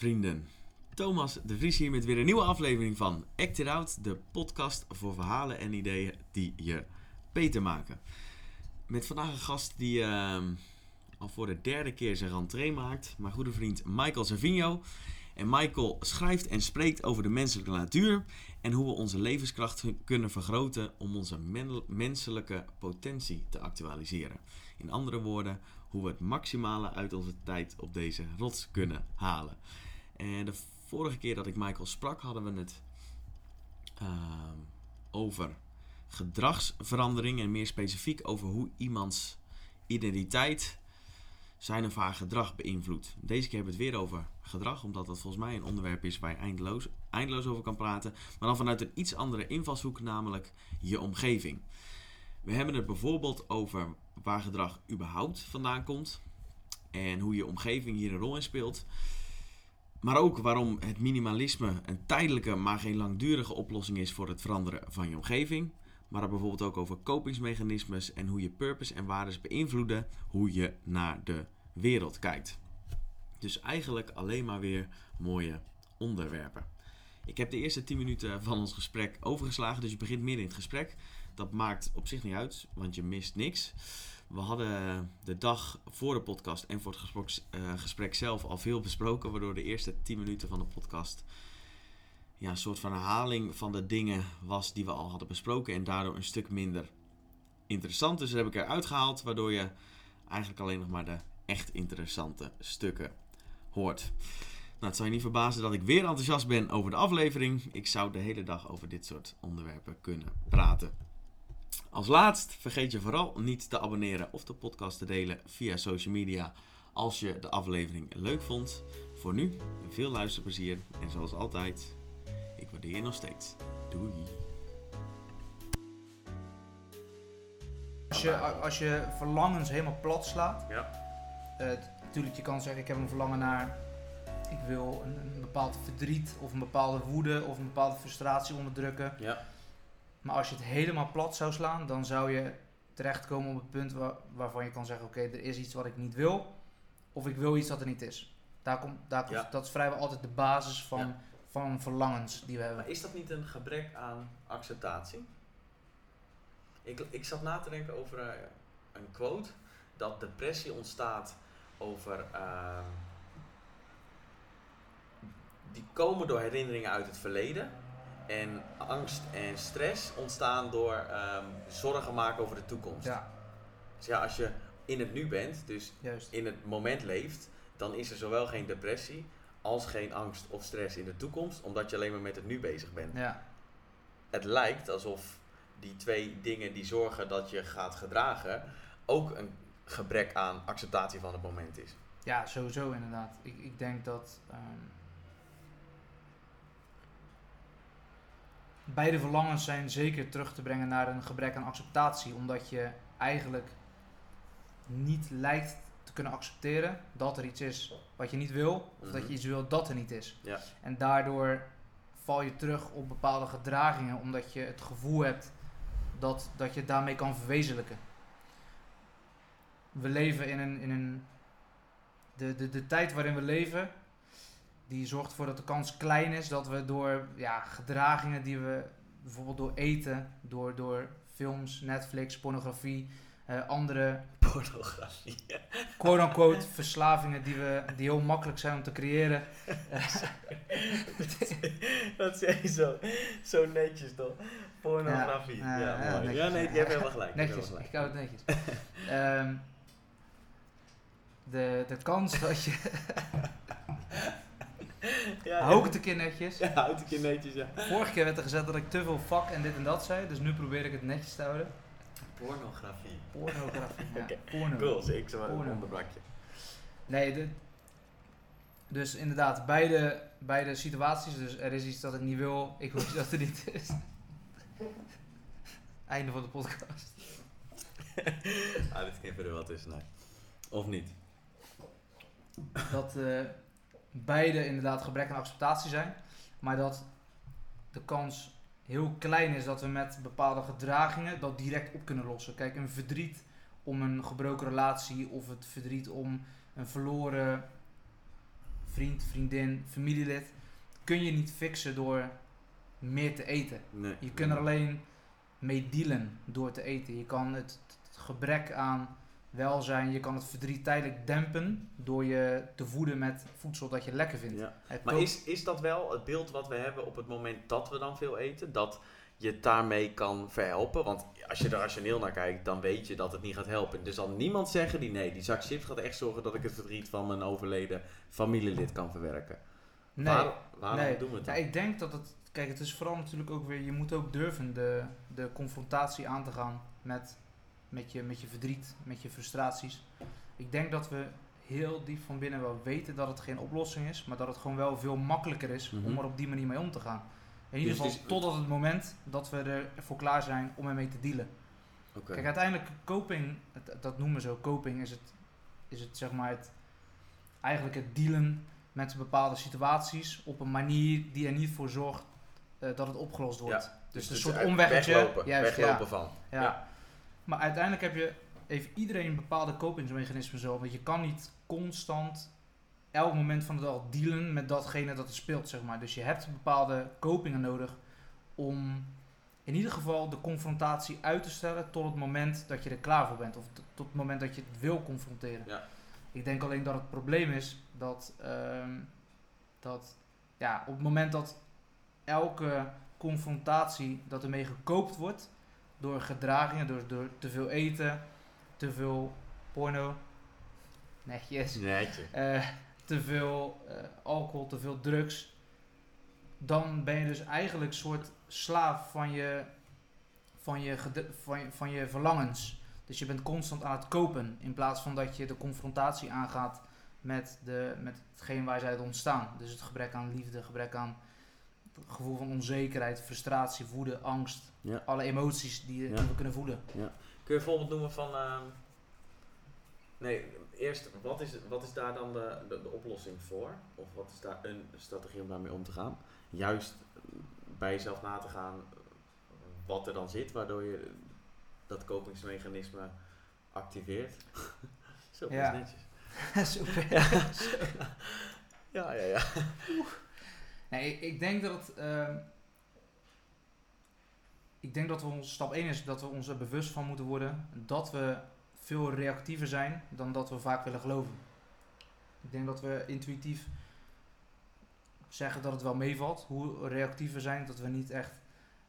vrienden. Thomas de Vries hier met weer een nieuwe aflevering van Act It Out, de podcast voor verhalen en ideeën die je beter maken. Met vandaag een gast die ehm, al voor de derde keer zijn rentree maakt, mijn goede vriend Michael Savigno. En Michael schrijft en spreekt over de menselijke natuur en hoe we onze levenskracht kunnen vergroten om onze men- menselijke potentie te actualiseren. In andere woorden, hoe we het maximale uit onze tijd op deze rots kunnen halen. En de vorige keer dat ik Michael sprak, hadden we het ehm, over gedragsverandering en meer specifiek over hoe iemands identiteit zijn of haar gedrag beïnvloedt. Deze keer hebben we het weer over gedrag, omdat dat volgens mij een onderwerp is waar je eindeloos, eindeloos over kan praten. Maar dan vanuit een iets andere invalshoek, namelijk je omgeving. We hebben het bijvoorbeeld over waar gedrag überhaupt vandaan komt. En hoe je omgeving hier een rol in speelt. Maar ook waarom het minimalisme een tijdelijke, maar geen langdurige oplossing is voor het veranderen van je omgeving. Maar bijvoorbeeld ook over kopingsmechanismes en hoe je purpose en waardes beïnvloeden hoe je naar de wereld kijkt. Dus eigenlijk alleen maar weer mooie onderwerpen. Ik heb de eerste 10 minuten van ons gesprek overgeslagen, dus je begint midden in het gesprek. Dat maakt op zich niet uit, want je mist niks. We hadden de dag voor de podcast en voor het gesprek, eh, gesprek zelf al veel besproken, waardoor de eerste 10 minuten van de podcast ja, een soort van herhaling van de dingen was die we al hadden besproken en daardoor een stuk minder interessant. Dus dat heb ik eruit gehaald, waardoor je eigenlijk alleen nog maar de echt interessante stukken hoort. Nou, het zal je niet verbazen dat ik weer enthousiast ben over de aflevering. Ik zou de hele dag over dit soort onderwerpen kunnen praten. Als laatst vergeet je vooral niet te abonneren of de podcast te delen via social media als je de aflevering leuk vond. Voor nu, veel luisterplezier en zoals altijd, ik waardeer je nog steeds. Doei! Als je, als je verlangens helemaal plat slaat, Ja. eh, natuurlijk je kan zeggen ik heb een verlangen naar, ik wil een, een bepaald verdriet of een bepaalde woede of een bepaalde frustratie onderdrukken. Ja. Maar als je het helemaal plat zou slaan, dan zou je terechtkomen op het punt waar, waarvan je kan zeggen oké, er is iets wat ik niet wil of ik wil iets dat er niet is. Daar komt, daar komt, Ja. Dat is vrijwel altijd de basis van, Ja. van verlangens die we hebben. Maar is dat niet een gebrek aan acceptatie? Ik, ik zat na te denken over eh, een quote dat depressie ontstaat over. ehm, die komen door herinneringen uit het verleden. En angst en stress ontstaan door ehm, zorgen maken over de toekomst. Ja, Dus ja, als je in het nu bent, dus juist. in het moment leeft, dan is er zowel geen depressie als geen angst of stress in de toekomst, omdat je alleen maar met het nu bezig bent. Ja, Het lijkt alsof die twee dingen die zorgen dat je gaat gedragen, ook een gebrek aan acceptatie van het moment is. Ja, sowieso inderdaad. Ik, ik denk dat ehm, beide verlangens zijn zeker terug te brengen naar een gebrek aan acceptatie, omdat je eigenlijk niet lijkt te kunnen accepteren dat er iets is wat je niet wil, of dat Mhm. je iets wil dat er niet is. Ja. En daardoor val je terug op bepaalde gedragingen, omdat je het gevoel hebt dat, dat je het daarmee kan verwezenlijken. We leven in een, in een de, de, de tijd waarin we leven, die zorgt ervoor dat de kans klein is dat we door ja, gedragingen die we bijvoorbeeld door eten, door, door films, Netflix, pornografie, eh, andere Pornografie. quote-unquote verslavingen die, we, die heel makkelijk zijn om te creëren. dat zeg je zo, zo netjes toch? Pornografie. Ja, Ja, mooi. netjes, Ja, nee, je hebt helemaal gelijk. Netjes, helemaal ik hou het netjes. Ehm, de, de kans dat je... Ja, Hou ik het een keer netjes. Ja, houd ik je netjes, ja. Vorige keer werd er gezegd dat ik te veel fuck en dit en dat zei, dus nu probeer ik het netjes te houden. Pornografie. Pornografie, ja. Oké, Porno. Cool, zie ik zo Porno. onderbrak je. Nee, de, dus inderdaad, beide, beide situaties. Dus er is iets dat ik niet wil, ik iets dat er niet is. Einde van de podcast. ah, dit knippen er wel tussenuit. Of niet? Dat eh, beide inderdaad gebrek aan acceptatie zijn. Maar dat de kans heel klein is dat we met bepaalde gedragingen dat direct op kunnen lossen. Kijk, een verdriet om een gebroken relatie of het verdriet om een verloren vriend, vriendin, familielid, kun je niet fixen door meer te eten. Nee. Je kunt er alleen mee dealen door te eten. Je kan het, het gebrek aan welzijn, je kan het verdriet tijdelijk dempen door je te voeden met voedsel dat je lekker vindt. Ja. Maar is, is dat wel het beeld wat we hebben op het moment dat we dan veel eten? Dat je het daarmee kan verhelpen? Want als je er rationeel naar kijkt, dan weet je dat het niet gaat helpen. Er zal niemand zeggen die nee, die zak chips gaat echt zorgen dat ik het verdriet van mijn overleden familielid kan verwerken. nee. Waar- waarom nee. doen we het Ja, dan? ik denk dat het. Kijk, het is vooral natuurlijk ook weer. Je moet ook durven de, de confrontatie aan te gaan met, met, je, met je verdriet, met je frustraties. Ik denk dat we heel diep van binnen wel weten dat het geen oplossing is, maar dat het gewoon wel veel makkelijker is Mhm. om er op die manier mee om te gaan. In ieder Dus geval is- totdat het moment dat we ervoor klaar zijn om ermee te dealen. Kijk, uiteindelijk coping, dat noemen we zo, coping is het, is het zeg maar het, eigenlijk het dealen met bepaalde situaties op een manier die er niet voor zorgt eh, dat het opgelost wordt. Ja, Dus het een soort omweggetje. Weglopen, Juist, weglopen ja. van. Ja. Ja. Maar uiteindelijk heb je, heeft iedereen bepaalde kopingsmechanismen zo. Want je kan niet constant elk moment van de dag dealen met datgene dat er speelt, zeg maar. Dus je hebt bepaalde kopingen nodig om in ieder geval de confrontatie uit te stellen tot het moment dat je er klaar voor bent. Of tot het moment dat je het wil confronteren. Ja. Ik denk alleen dat het probleem is dat, ehm, dat ja, op het moment dat elke confrontatie dat ermee gekoopt wordt door gedragingen, door, door te veel eten, te veel porno, netjes, Netje. eh, te veel eh, alcohol, te veel drugs, dan ben je dus eigenlijk een soort slaaf van je, van je, van je, van je verlangens. Dus je bent constant aan het kopen in plaats van dat je de confrontatie aangaat met, de, met hetgeen waar zij uit ontstaan. Dus het gebrek aan liefde, gebrek aan het gevoel van onzekerheid, frustratie, woede, angst. Ja. Alle emoties die, die Ja. we kunnen voelen. Kun je een voorbeeld noemen van... ehm, Nee, eerst, wat is, wat is daar dan de, de, de oplossing voor? Of wat is daar een strategie om daarmee om te gaan? Juist bij jezelf na te gaan wat er dan zit, waardoor je dat kopingsmechanisme activeert. Zo, dat Ja. is netjes. Super. Ja, ja, ja. Nee, ik, ik denk dat het. ehm, ik denk dat we ons stap 1 is dat we ons er bewust van moeten worden dat we veel reactiever zijn dan dat we vaak willen geloven. Ik denk dat we intuïtief zeggen dat het wel meevalt, hoe reactief we zijn, dat we niet echt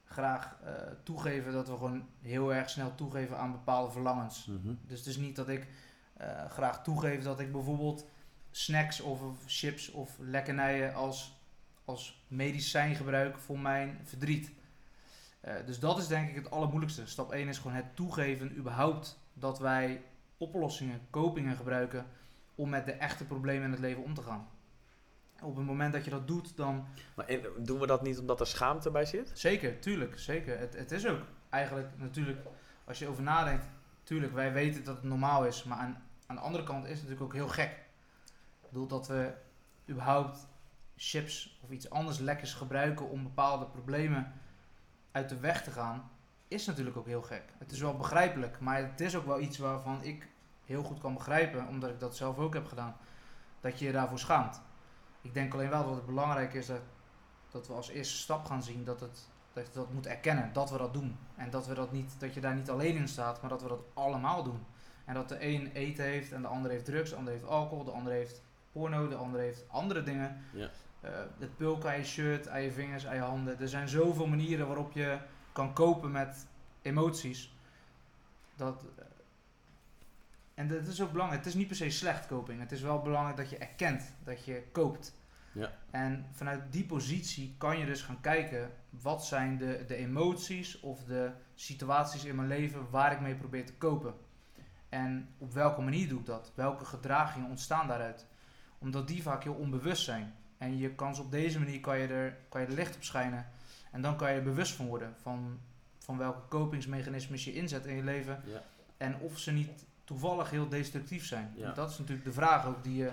graag eh, toegeven dat we gewoon heel erg snel toegeven aan bepaalde verlangens. Mhm. Dus het is niet dat ik eh, graag toegeef dat ik bijvoorbeeld snacks of chips of lekkernijen als, als medicijn gebruik voor mijn verdriet. Eh, dus dat is denk ik het allermoeilijkste. Stap 1 is gewoon het toegeven überhaupt dat wij oplossingen, kopingen gebruiken om met de echte problemen in het leven om te gaan. Op het moment dat je dat doet, dan Maar en, doen we dat niet omdat er schaamte bij zit? Zeker, tuurlijk, zeker. Het, het is ook eigenlijk natuurlijk, als je over nadenkt, tuurlijk, wij weten dat het normaal is, maar aan, aan de andere kant is het natuurlijk ook heel gek. Ik bedoel dat we überhaupt chips of iets anders lekkers gebruiken om bepaalde problemen uit de weg te gaan, is natuurlijk ook heel gek. Het is wel begrijpelijk, maar het is ook wel iets waarvan ik heel goed kan begrijpen, omdat ik dat zelf ook heb gedaan, dat je je daarvoor schaamt. Ik denk alleen wel dat het belangrijk is dat dat we als eerste stap gaan zien dat, het, dat je dat moet erkennen, dat we dat doen. En dat, we dat, niet, dat je daar niet alleen in staat, maar dat we dat allemaal doen. En dat de een eten heeft en de ander heeft drugs, de ander heeft alcohol, de ander heeft porno, de ander heeft andere dingen. Ja. Eh, het pulk aan je shirt, aan je vingers, aan je handen. Er zijn zoveel manieren waarop je kan kopen met emoties. Dat, eh, en dat is ook belangrijk. Het is niet per se slecht coping. Het is wel belangrijk dat je erkent dat je koopt. Ja. En vanuit die positie kan je dus gaan kijken wat zijn de, de emoties of de situaties in mijn leven waar ik mee probeer te kopen. En op welke manier doe ik dat? Welke gedragingen ontstaan daaruit? Omdat die vaak heel onbewust zijn. En je kan ze op deze manier kan je er, kan je er licht op schijnen. En dan kan je er bewust van worden van, van welke kopingsmechanismes je inzet in je leven. Ja. En of ze niet toevallig heel destructief zijn. Ja. Dat is natuurlijk de vraag ook die, je,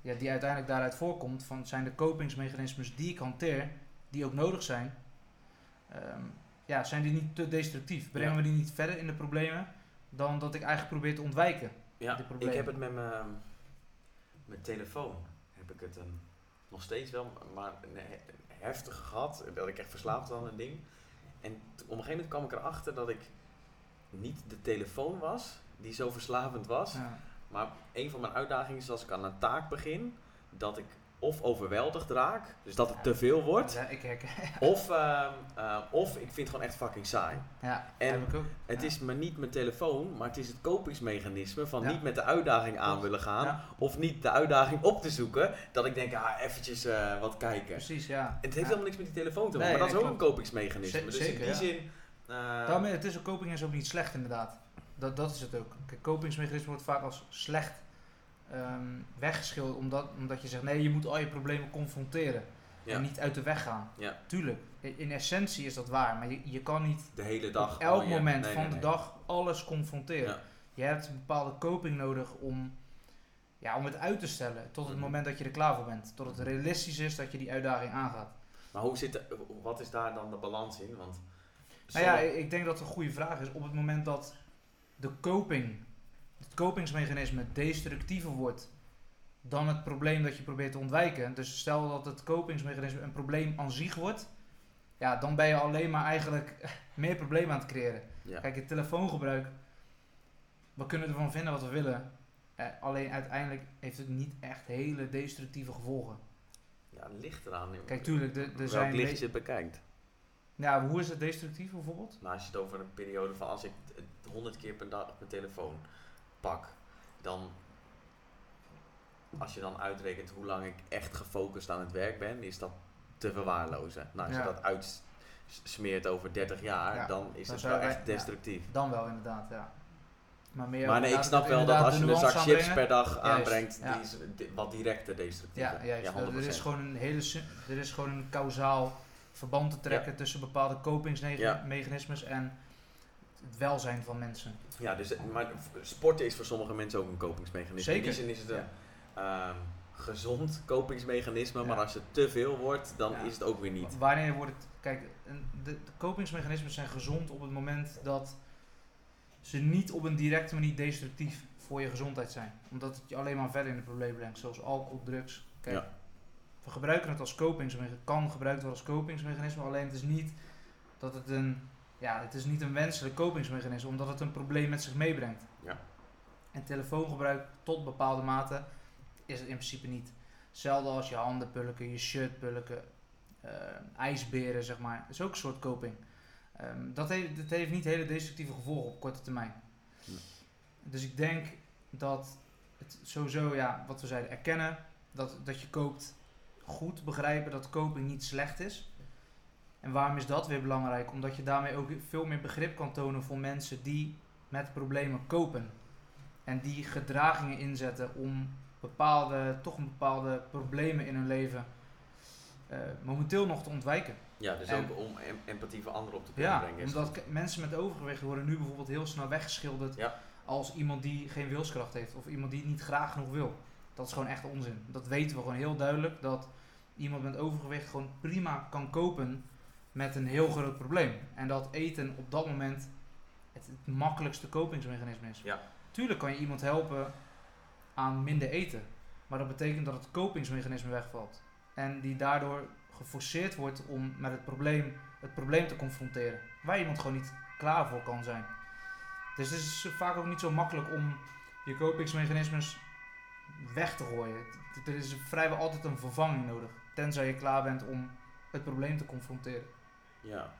ja, die uiteindelijk daaruit voorkomt. Van zijn de kopingsmechanismes die ik hanteer, die ook nodig zijn, ehm, ja, zijn die niet te destructief? Brengen Ja. we die niet verder in de problemen dan dat ik eigenlijk probeer te ontwijken? Ja, ik heb het met mijn, telefoon. Heb ik het een, nog steeds wel, maar een he- heftig gehad. Dat ik echt verslaafd was aan een ding. En op een gegeven moment kwam ik erachter dat ik niet de telefoon was die zo verslavend was. Ja. Maar een van mijn uitdagingen is als ik aan een taak begin, dat ik of overweldigd raak, dus dat het te veel wordt, Ja, ik herken. of, ehm, eh, of ik vind het gewoon echt fucking saai. Ja, En heb ik ook. Het Ja. is maar niet mijn telefoon, maar het is het kopingsmechanisme van Ja. niet met de uitdaging aan willen gaan, Ja, of niet de uitdaging op te zoeken, dat ik denk, ah, eventjes eh, wat kijken. precies, ja. Het heeft ja. helemaal niks met die telefoon te maken, Nee, maar dat is ook een kopingsmechanisme. Z- dus in zeker, die ja. zin... eh, Daarmee, het is ook, coping is ook niet slecht inderdaad. Dat, dat is het ook. Kijk, copingsmechanisme wordt vaak als slecht ehm, weggeschilderd. Omdat, omdat je zegt, nee, je moet al je problemen confronteren. Ja. En niet uit de weg gaan. Ja. Tuurlijk, in essentie is dat waar. Maar je, je kan niet de hele dag... op elk moment nee, van nee, de dag alles confronteren. Je hebt een bepaalde coping nodig om, ja, om het uit te stellen. Tot het Mhm. moment dat je er klaar voor bent. Tot het realistisch is dat je die uitdaging aangaat. Maar hoe zit de, wat is daar dan de balans in? Want Nou ja, ik denk dat het een goede vraag is. Op het moment dat de coping, kopingsmechanisme destructiever wordt dan het probleem dat je probeert te ontwijken. Dus stel dat het kopingsmechanisme een probleem aan zich wordt. Ja, dan ben je alleen maar eigenlijk meer problemen aan het creëren. ja. Kijk, het telefoongebruik, we kunnen ervan vinden wat we willen. Eh, alleen uiteindelijk heeft het niet echt hele destructieve gevolgen. ja, het ligt eraan. Kijk, tuurlijk, er, er zijn... licht de- je het bekijkt. Ja, hoe is het destructief bijvoorbeeld? Nou, als je het over een periode van als ik het 100 keer per dag mijn telefoon pak, dan als je dan uitrekent hoe lang ik echt gefocust aan het werk ben, is dat te verwaarlozen. Nou, als Ja. je dat uitsmeert over 30 jaar, Ja, dan is zou wel wij- echt ja. destructief. Dan wel inderdaad, ja. Maar, meer Maar nee, ik snap wel dat als je een zak chips aanbrengen. per dag Juist, aanbrengt, ja. die is wat directer destructief. Ja, juist. Ja, er, 100%. is gewoon een hele, er is gewoon een kausaal verband te trekken tussen bepaalde kopingsmechanismes en het welzijn van mensen. Ja, dus, maar sporten is voor sommige mensen ook een kopingsmechanisme. In die Zeker. zin is het een ehm, gezond kopingsmechanisme, Ja. maar als het te veel wordt, dan Ja. is het ook weer niet. Wanneer wordt het... Kijk, de, de kopingsmechanismes zijn gezond op het moment dat ze niet op een directe manier destructief voor je gezondheid zijn. Omdat het je alleen maar verder in de problemen brengt, zoals alcohol, drugs. Kijk, Ja. we gebruiken het als kopingsmechanisme, kan gebruikt worden als kopingsmechanisme, alleen het is niet dat het een, ja, het is niet een wenselijk kopingsmechanisme, omdat het een probleem met zich meebrengt. Ja. En telefoongebruik tot bepaalde mate is het in principe niet. Hetzelfde als je handen pulken, je shirt pulken, eh, ijsberen, zeg maar. Dat is ook een soort coping. Ehm, dat, heeft, dat heeft niet hele destructieve gevolgen op korte termijn. Dus ik denk dat het sowieso, ja, wat we zeiden, erkennen dat, dat je koopt, goed begrijpen dat coping niet slecht is. En waarom is dat weer belangrijk? Omdat je daarmee ook veel meer begrip kan tonen voor mensen die met problemen kopen. En die gedragingen inzetten om bepaalde, toch een bepaalde problemen in hun leven eh, momenteel nog te ontwijken. Ja, dus En- ook om em- empathie voor anderen op te kunnen Ja, brengen. omdat mensen met overgewicht worden nu bijvoorbeeld heel snel weggeschilderd Ja. als iemand die geen wilskracht heeft of iemand die niet graag genoeg wil. Dat is gewoon echt onzin. Dat weten we gewoon heel duidelijk dat iemand met overgewicht gewoon prima kan kopen met een heel groot probleem. En dat eten op dat moment het, het makkelijkste kopingsmechanisme is. Ja. Tuurlijk kan je iemand helpen aan minder eten, maar dat betekent dat het kopingsmechanisme wegvalt. En die daardoor geforceerd wordt om met het probleem, het probleem te confronteren. Waar iemand gewoon niet klaar voor kan zijn. Dus het is vaak ook niet zo makkelijk om je kopingsmechanismes weg te gooien. Er is vrijwel altijd een vervanging nodig. Tenzij je klaar bent om het probleem te confronteren. Ja.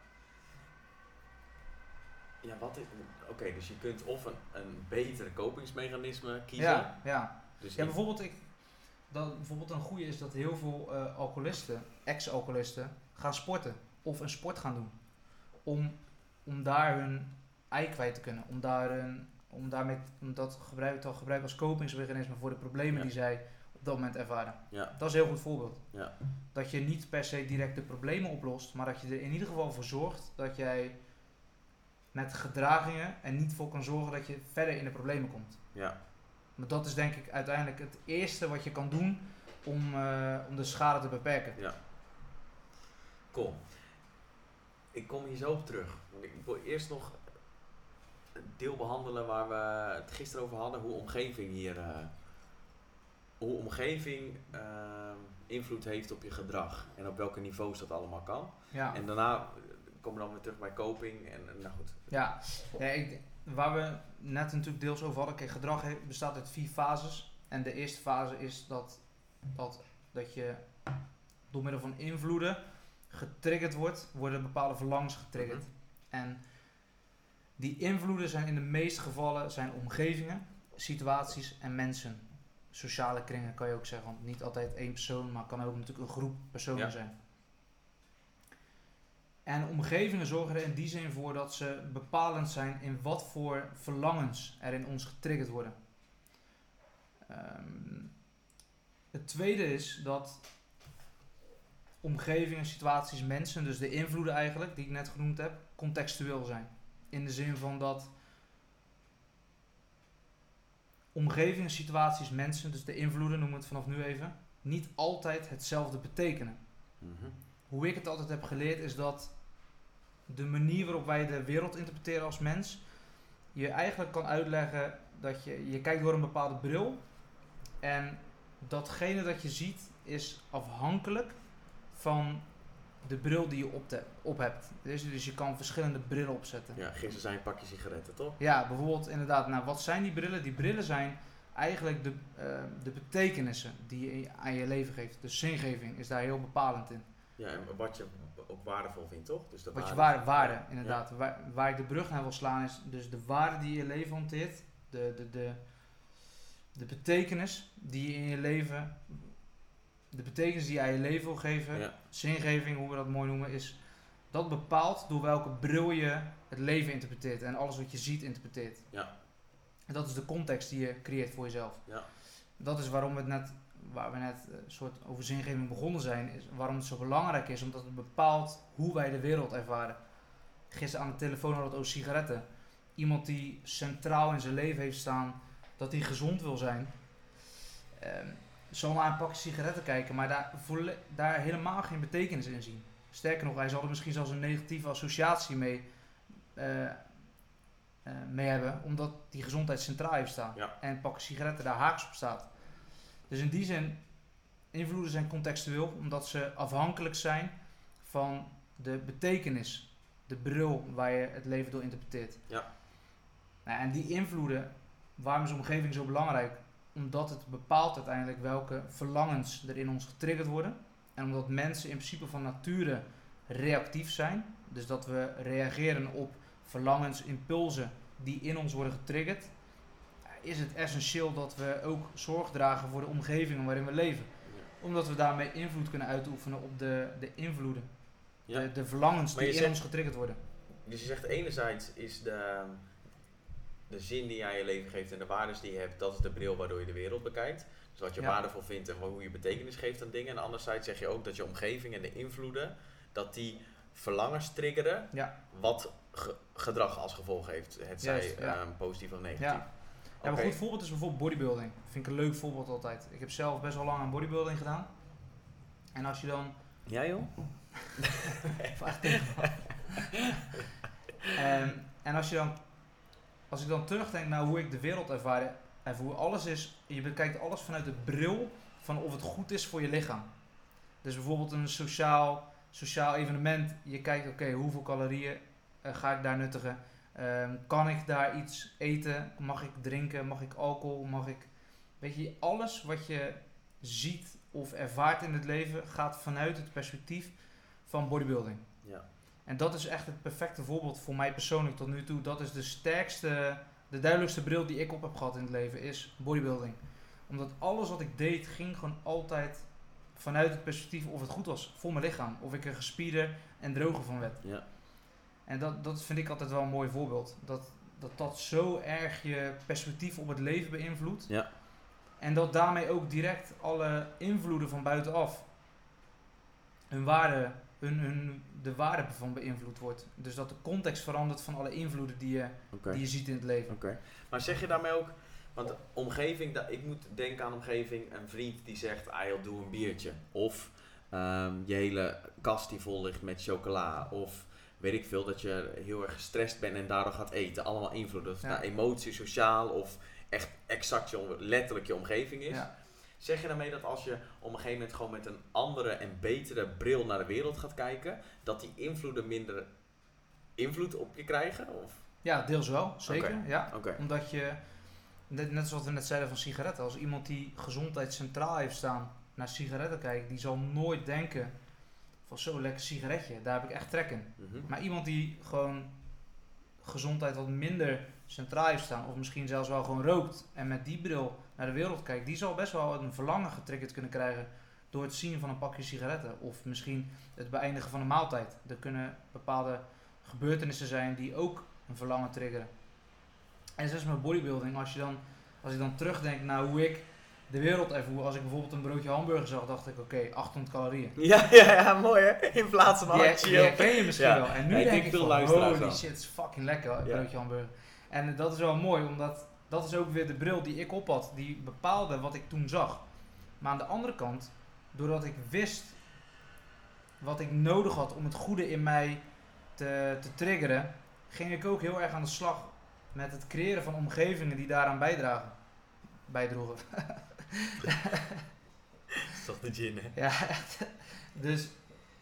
Ja, wat is... Oké, dus je kunt of een, een beter kopingsmechanisme kiezen. Ja, ja. Dus ja bijvoorbeeld, ik, dat, bijvoorbeeld een goede is dat heel veel eh, alcoholisten, ex-alcoholisten, gaan sporten. Of een sport gaan doen. Om, om daar hun ei kwijt te kunnen. Om, daar hun, om, daarmee, om dat gebruik, te gebruiken als kopingsmechanisme voor de problemen Ja. die zij dat moment ervaren. Ja. Dat is een heel goed voorbeeld. Ja. Dat je niet per se direct de problemen oplost, maar dat je er in ieder geval voor zorgt dat jij met gedragingen er niet voor kan zorgen dat je verder in de problemen komt. Ja. Maar dat is denk ik uiteindelijk het eerste wat je kan doen om, eh, om de schade te beperken. Cool. Ik kom hier zo op terug. Ik wil eerst nog een deel behandelen waar we het gisteren over hadden, hoe omgeving hier eh, hoe omgeving ehm, invloed heeft op je gedrag en op welke niveaus dat allemaal kan. Ja. En daarna komen we dan weer terug bij coping en en nou goed. Ja, ja ik, waar we net natuurlijk deels over hadden, kijk, gedrag bestaat uit vier fases. En de eerste fase is dat, dat, dat je door middel van invloeden getriggerd wordt, worden bepaalde verlangens getriggerd. Mhm. En die invloeden zijn in de meeste gevallen zijn omgevingen, situaties en mensen. Sociale kringen kan je ook zeggen, want niet altijd één persoon, maar kan ook natuurlijk een groep personen Ja. zijn. En omgevingen zorgen er in die zin voor dat ze bepalend zijn in wat voor verlangens er in ons getriggerd worden. Ehm, het tweede is dat omgevingen, situaties, mensen, dus de invloeden eigenlijk, die ik net genoemd heb, contextueel zijn. In de zin van dat omgevingen, situaties, mensen, dus de invloeden, noemen we het vanaf nu even, niet altijd hetzelfde betekenen. Mhm. Hoe ik het altijd heb geleerd is dat de manier waarop wij de wereld interpreteren als mens, je eigenlijk kan uitleggen dat je, je kijkt door een bepaalde bril en datgene dat je ziet is afhankelijk van de bril die je op, te- op hebt. Dus, dus je kan verschillende brillen opzetten. Ja, gisteren zijn een pakje sigaretten, toch? Ja, bijvoorbeeld inderdaad, nou wat zijn die brillen? Die brillen zijn eigenlijk de, eh, de betekenissen die je aan je leven geeft. De zingeving is daar heel bepalend in. Ja, en wat je ook waardevol vindt, toch? Dus de Wat je waarde- waarde, inderdaad. Waar, waar ik de brug naar wil slaan is dus de waarde die je leven hanteert. De, de, de, de betekenis die je in je leven, de betekenis die aan je leven wil geven, Ja. zingeving, hoe we dat mooi noemen, is dat bepaalt door welke bril je het leven interpreteert en alles wat je ziet interpreteert. Ja. En dat is de context die je creëert voor jezelf. Ja. Dat is waarom we het net, waar we net eh, een soort over zingeving begonnen zijn, is waarom het zo belangrijk is, omdat het bepaalt hoe wij de wereld ervaren. Gisteren aan de telefoon hadden we het over sigaretten. Iemand die centraal in zijn leven heeft staan dat hij gezond wil zijn, ehm, zal naar een pakje sigaretten kijken, maar daar, daar helemaal geen betekenis in zien. Sterker nog, hij zal er misschien zelfs een negatieve associatie mee, eh, eh, mee hebben, omdat die gezondheid centraal heeft staan. Ja. En pakje sigaretten daar haaks op staat. Dus in die zin, invloeden zijn contextueel, omdat ze afhankelijk zijn van de betekenis, de bril waar je het leven door interpreteert. Ja. Nou, en die invloeden, waarom is omgeving zo belangrijk? Omdat het bepaalt uiteindelijk welke verlangens er in ons getriggerd worden. En omdat mensen in principe van nature reactief zijn. Dus dat we reageren op verlangens, impulsen die in ons worden getriggerd. Is het essentieel dat we ook zorg dragen voor de omgeving waarin we leven. Omdat we daarmee invloed kunnen uitoefenen op de, de invloeden. Ja. De, de verlangens die in ons getriggerd worden. Dus je zegt enerzijds is de, de zin die je aan je leven geeft en de waarden die je hebt, dat is de bril waardoor je de wereld bekijkt. Dus wat je Ja. waardevol vindt en hoe je betekenis geeft aan dingen. En anderzijds zeg je ook dat je omgeving en de invloeden, dat die verlangens triggeren, Ja. wat ge- gedrag als gevolg heeft. Het zij Juist, ja. ehm, positief of negatief. Ja. Ja, Oké. een goed voorbeeld is bijvoorbeeld bodybuilding. Vind ik een leuk voorbeeld altijd. Ik heb zelf best wel lang aan bodybuilding gedaan. En als je dan... Ja joh? Vraag tegen me. Ehm, en als je dan... Als ik dan terugdenk naar hoe ik de wereld ervaar... ervoer, alles is... Je bekijkt alles vanuit de bril van of het goed is voor je lichaam. Dus bijvoorbeeld een sociaal, sociaal evenement. Je kijkt, oké, hoeveel calorieën eh, ga ik daar nuttigen? Ehm, kan ik daar iets eten? Mag ik drinken? Mag ik alcohol? Mag ik... Weet je, alles wat je ziet of ervaart in het leven gaat vanuit het perspectief van bodybuilding. Ja. En dat is echt het perfecte voorbeeld voor mij persoonlijk tot nu toe. Dat is de sterkste, de duidelijkste bril die ik op heb gehad in het leven, is bodybuilding. Omdat alles wat ik deed ging gewoon altijd vanuit het perspectief of het goed was voor mijn lichaam. Of ik er gespierder en droger van werd. Ja. En dat, dat vind ik altijd wel een mooi voorbeeld. Dat, dat dat zo erg je perspectief op het leven beïnvloedt. Ja. En dat daarmee ook direct alle invloeden van buitenaf hun waarde, hun, hun, de waarde van beïnvloed wordt. Dus dat de context verandert van alle invloeden die je, die je ziet in het leven. Oké. Maar zeg je daarmee ook, want omgeving, ik moet denken aan omgeving, een vriend die zegt, ah joh, doe een biertje. Of ehm, je hele kast die vol ligt met chocola. Of weet ik veel, dat je heel erg gestrest bent en daardoor gaat eten. Allemaal invloeden. Of Ja. nou emotie, sociaal of echt exact je, letterlijk je omgeving is. Ja. Zeg je daarmee dat als je op een gegeven moment gewoon met een andere en betere bril naar de wereld gaat kijken, dat die invloeden minder invloed op je krijgen? Of? Ja, deels wel, zeker. Ja. Omdat je, net, net zoals we net zeiden van sigaretten, als iemand die gezondheid centraal heeft staan naar sigaretten kijkt, die zal nooit denken van zo lekker sigaretje, daar heb ik echt trek in. Mhm. Maar iemand die gewoon gezondheid wat minder centraal heeft staan, of misschien zelfs wel gewoon rookt en met die bril naar de wereld kijkt, die zal best wel een verlangen getriggerd kunnen krijgen door het zien van een pakje sigaretten. Of misschien het beëindigen van een maaltijd. Er kunnen bepaalde gebeurtenissen zijn die ook een verlangen triggeren. En zelfs met bodybuilding, als je dan, als ik dan terugdenk naar hoe ik de wereld ervoer, als ik bijvoorbeeld een broodje hamburger zag, dacht ik, oké, 800 calorieën. Ja, ja, ja, mooi hè? In plaats van oh, die chill. herken je misschien Ja. wel. En nu Ja, ik denk ik veel van, holy shit, het is fucking lekker, een Ja. broodje hamburger. En dat is wel mooi, omdat dat is ook weer de bril die ik op had, die bepaalde wat ik toen zag. Maar aan de andere kant, doordat ik wist wat ik nodig had om het goede in mij te, te triggeren, ging ik ook heel erg aan de slag met het creëren van omgevingen die daaraan bijdragen. Bijdroegen. Toch de gin hè? Ja, echt. Dus,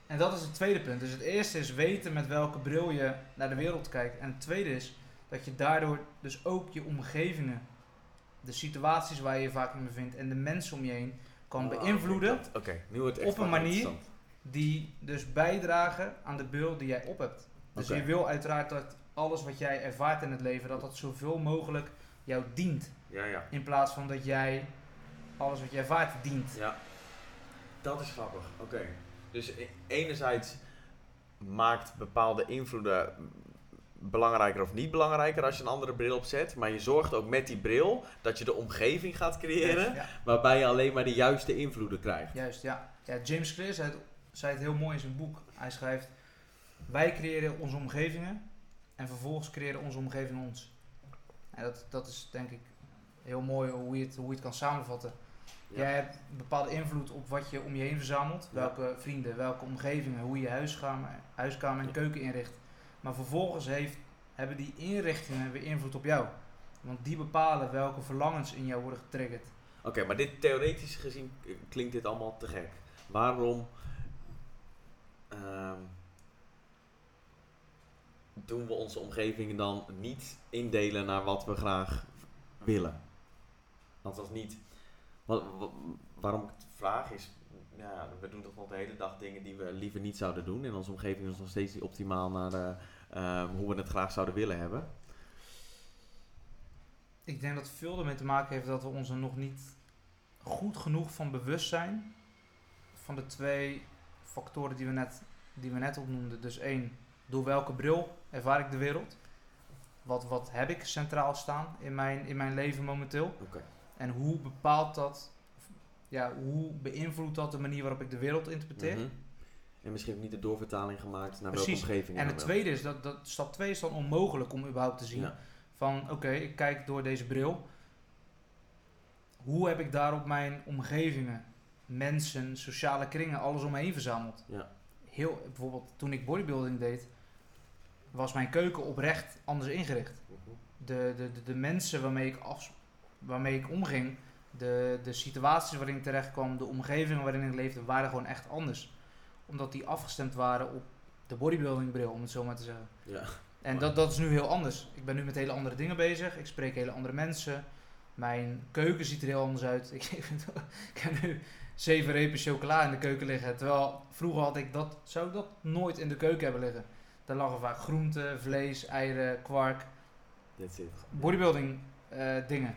en dat is het tweede punt. Dus het eerste is weten met welke bril je naar de wereld kijkt. En het tweede is dat je daardoor dus ook je omgevingen, de situaties waar je je vaak in bevindt en de mensen om je heen kan Oh, beïnvloeden. oké, nu wordt het Op echt een wel manier. Die dus bijdragen aan de bril die jij op hebt. Dus je wil uiteraard dat alles wat jij ervaart in het leven, dat dat zoveel mogelijk jou dient. Ja, ja. In plaats van dat jij alles wat je ervaart dient. Ja, dat is grappig. Oké. Dus e- enerzijds maakt bepaalde invloeden belangrijker of niet belangrijker als je een andere bril opzet. Maar je zorgt ook met die bril dat je de omgeving gaat creëren Ja. waarbij je alleen maar de juiste invloeden krijgt. Juist, ja. ja James Clear zei het, zei het heel mooi in zijn boek. Hij schrijft, wij creëren onze omgevingen en vervolgens creëren onze omgeving ons. En dat, dat is denk ik heel mooi hoe je het, hoe je het kan samenvatten. Ja. Jij hebt een bepaalde invloed op wat je om je heen verzamelt. Ja. Welke vrienden, welke omgevingen, hoe je huiskamer, huiskamer en keuken inricht. Maar vervolgens heeft, hebben die inrichtingen weer invloed op jou. Want die bepalen welke verlangens in jou worden getriggerd. Oké, maar dit theoretisch gezien klinkt dit allemaal te gek. Waarom ehm, doen we onze omgeving dan niet indelen naar wat we graag willen? Want als niet. Wat, wa- waarom ik het vraag is. Ja, we doen toch nog de hele dag dingen die we liever niet zouden doen. En onze omgeving is nog steeds niet optimaal naar de, ehm, hoe we het graag zouden willen hebben. Ik denk dat veel ermee te maken heeft dat we ons er nog niet goed genoeg van bewust zijn. Van de twee factoren die we net, die we net opnoemden. Dus één, door welke bril ervaar ik de wereld? Wat, wat heb ik centraal staan in mijn, in mijn leven momenteel? En hoe bepaalt dat, ja, hoe beïnvloedt dat de manier waarop ik de wereld interpreteer? Mhm. En misschien niet de doorvertaling gemaakt naar Precies. welke omgeving En het tweede is dat, dat stap 2 is dan onmogelijk om überhaupt te zien. Ja. Van oké, ik kijk door deze bril. Hoe heb ik daarop mijn omgevingen, mensen, sociale kringen, alles om me heen verzameld? Ja. Heel, bijvoorbeeld toen ik bodybuilding deed, was mijn keuken oprecht anders ingericht. Mhm. De, de, de, de mensen waarmee ik, af, waarmee ik omging, de, de situaties waarin ik terecht kwam, de omgevingen waarin ik leefde, waren gewoon echt anders. Omdat die afgestemd waren op de bodybuilding bril, om het zo maar te zeggen. Ja. En dat, dat is nu heel anders. Ik ben nu met hele andere dingen bezig. Ik spreek hele andere mensen. Mijn keuken ziet er heel anders uit. Ik, ik heb nu zeven repen chocola in de keuken liggen. Terwijl vroeger had ik dat, zou ik dat nooit in de keuken hebben liggen. Daar lagen vaak groenten, vlees, eieren, kwark, bodybuilding eh, dingen.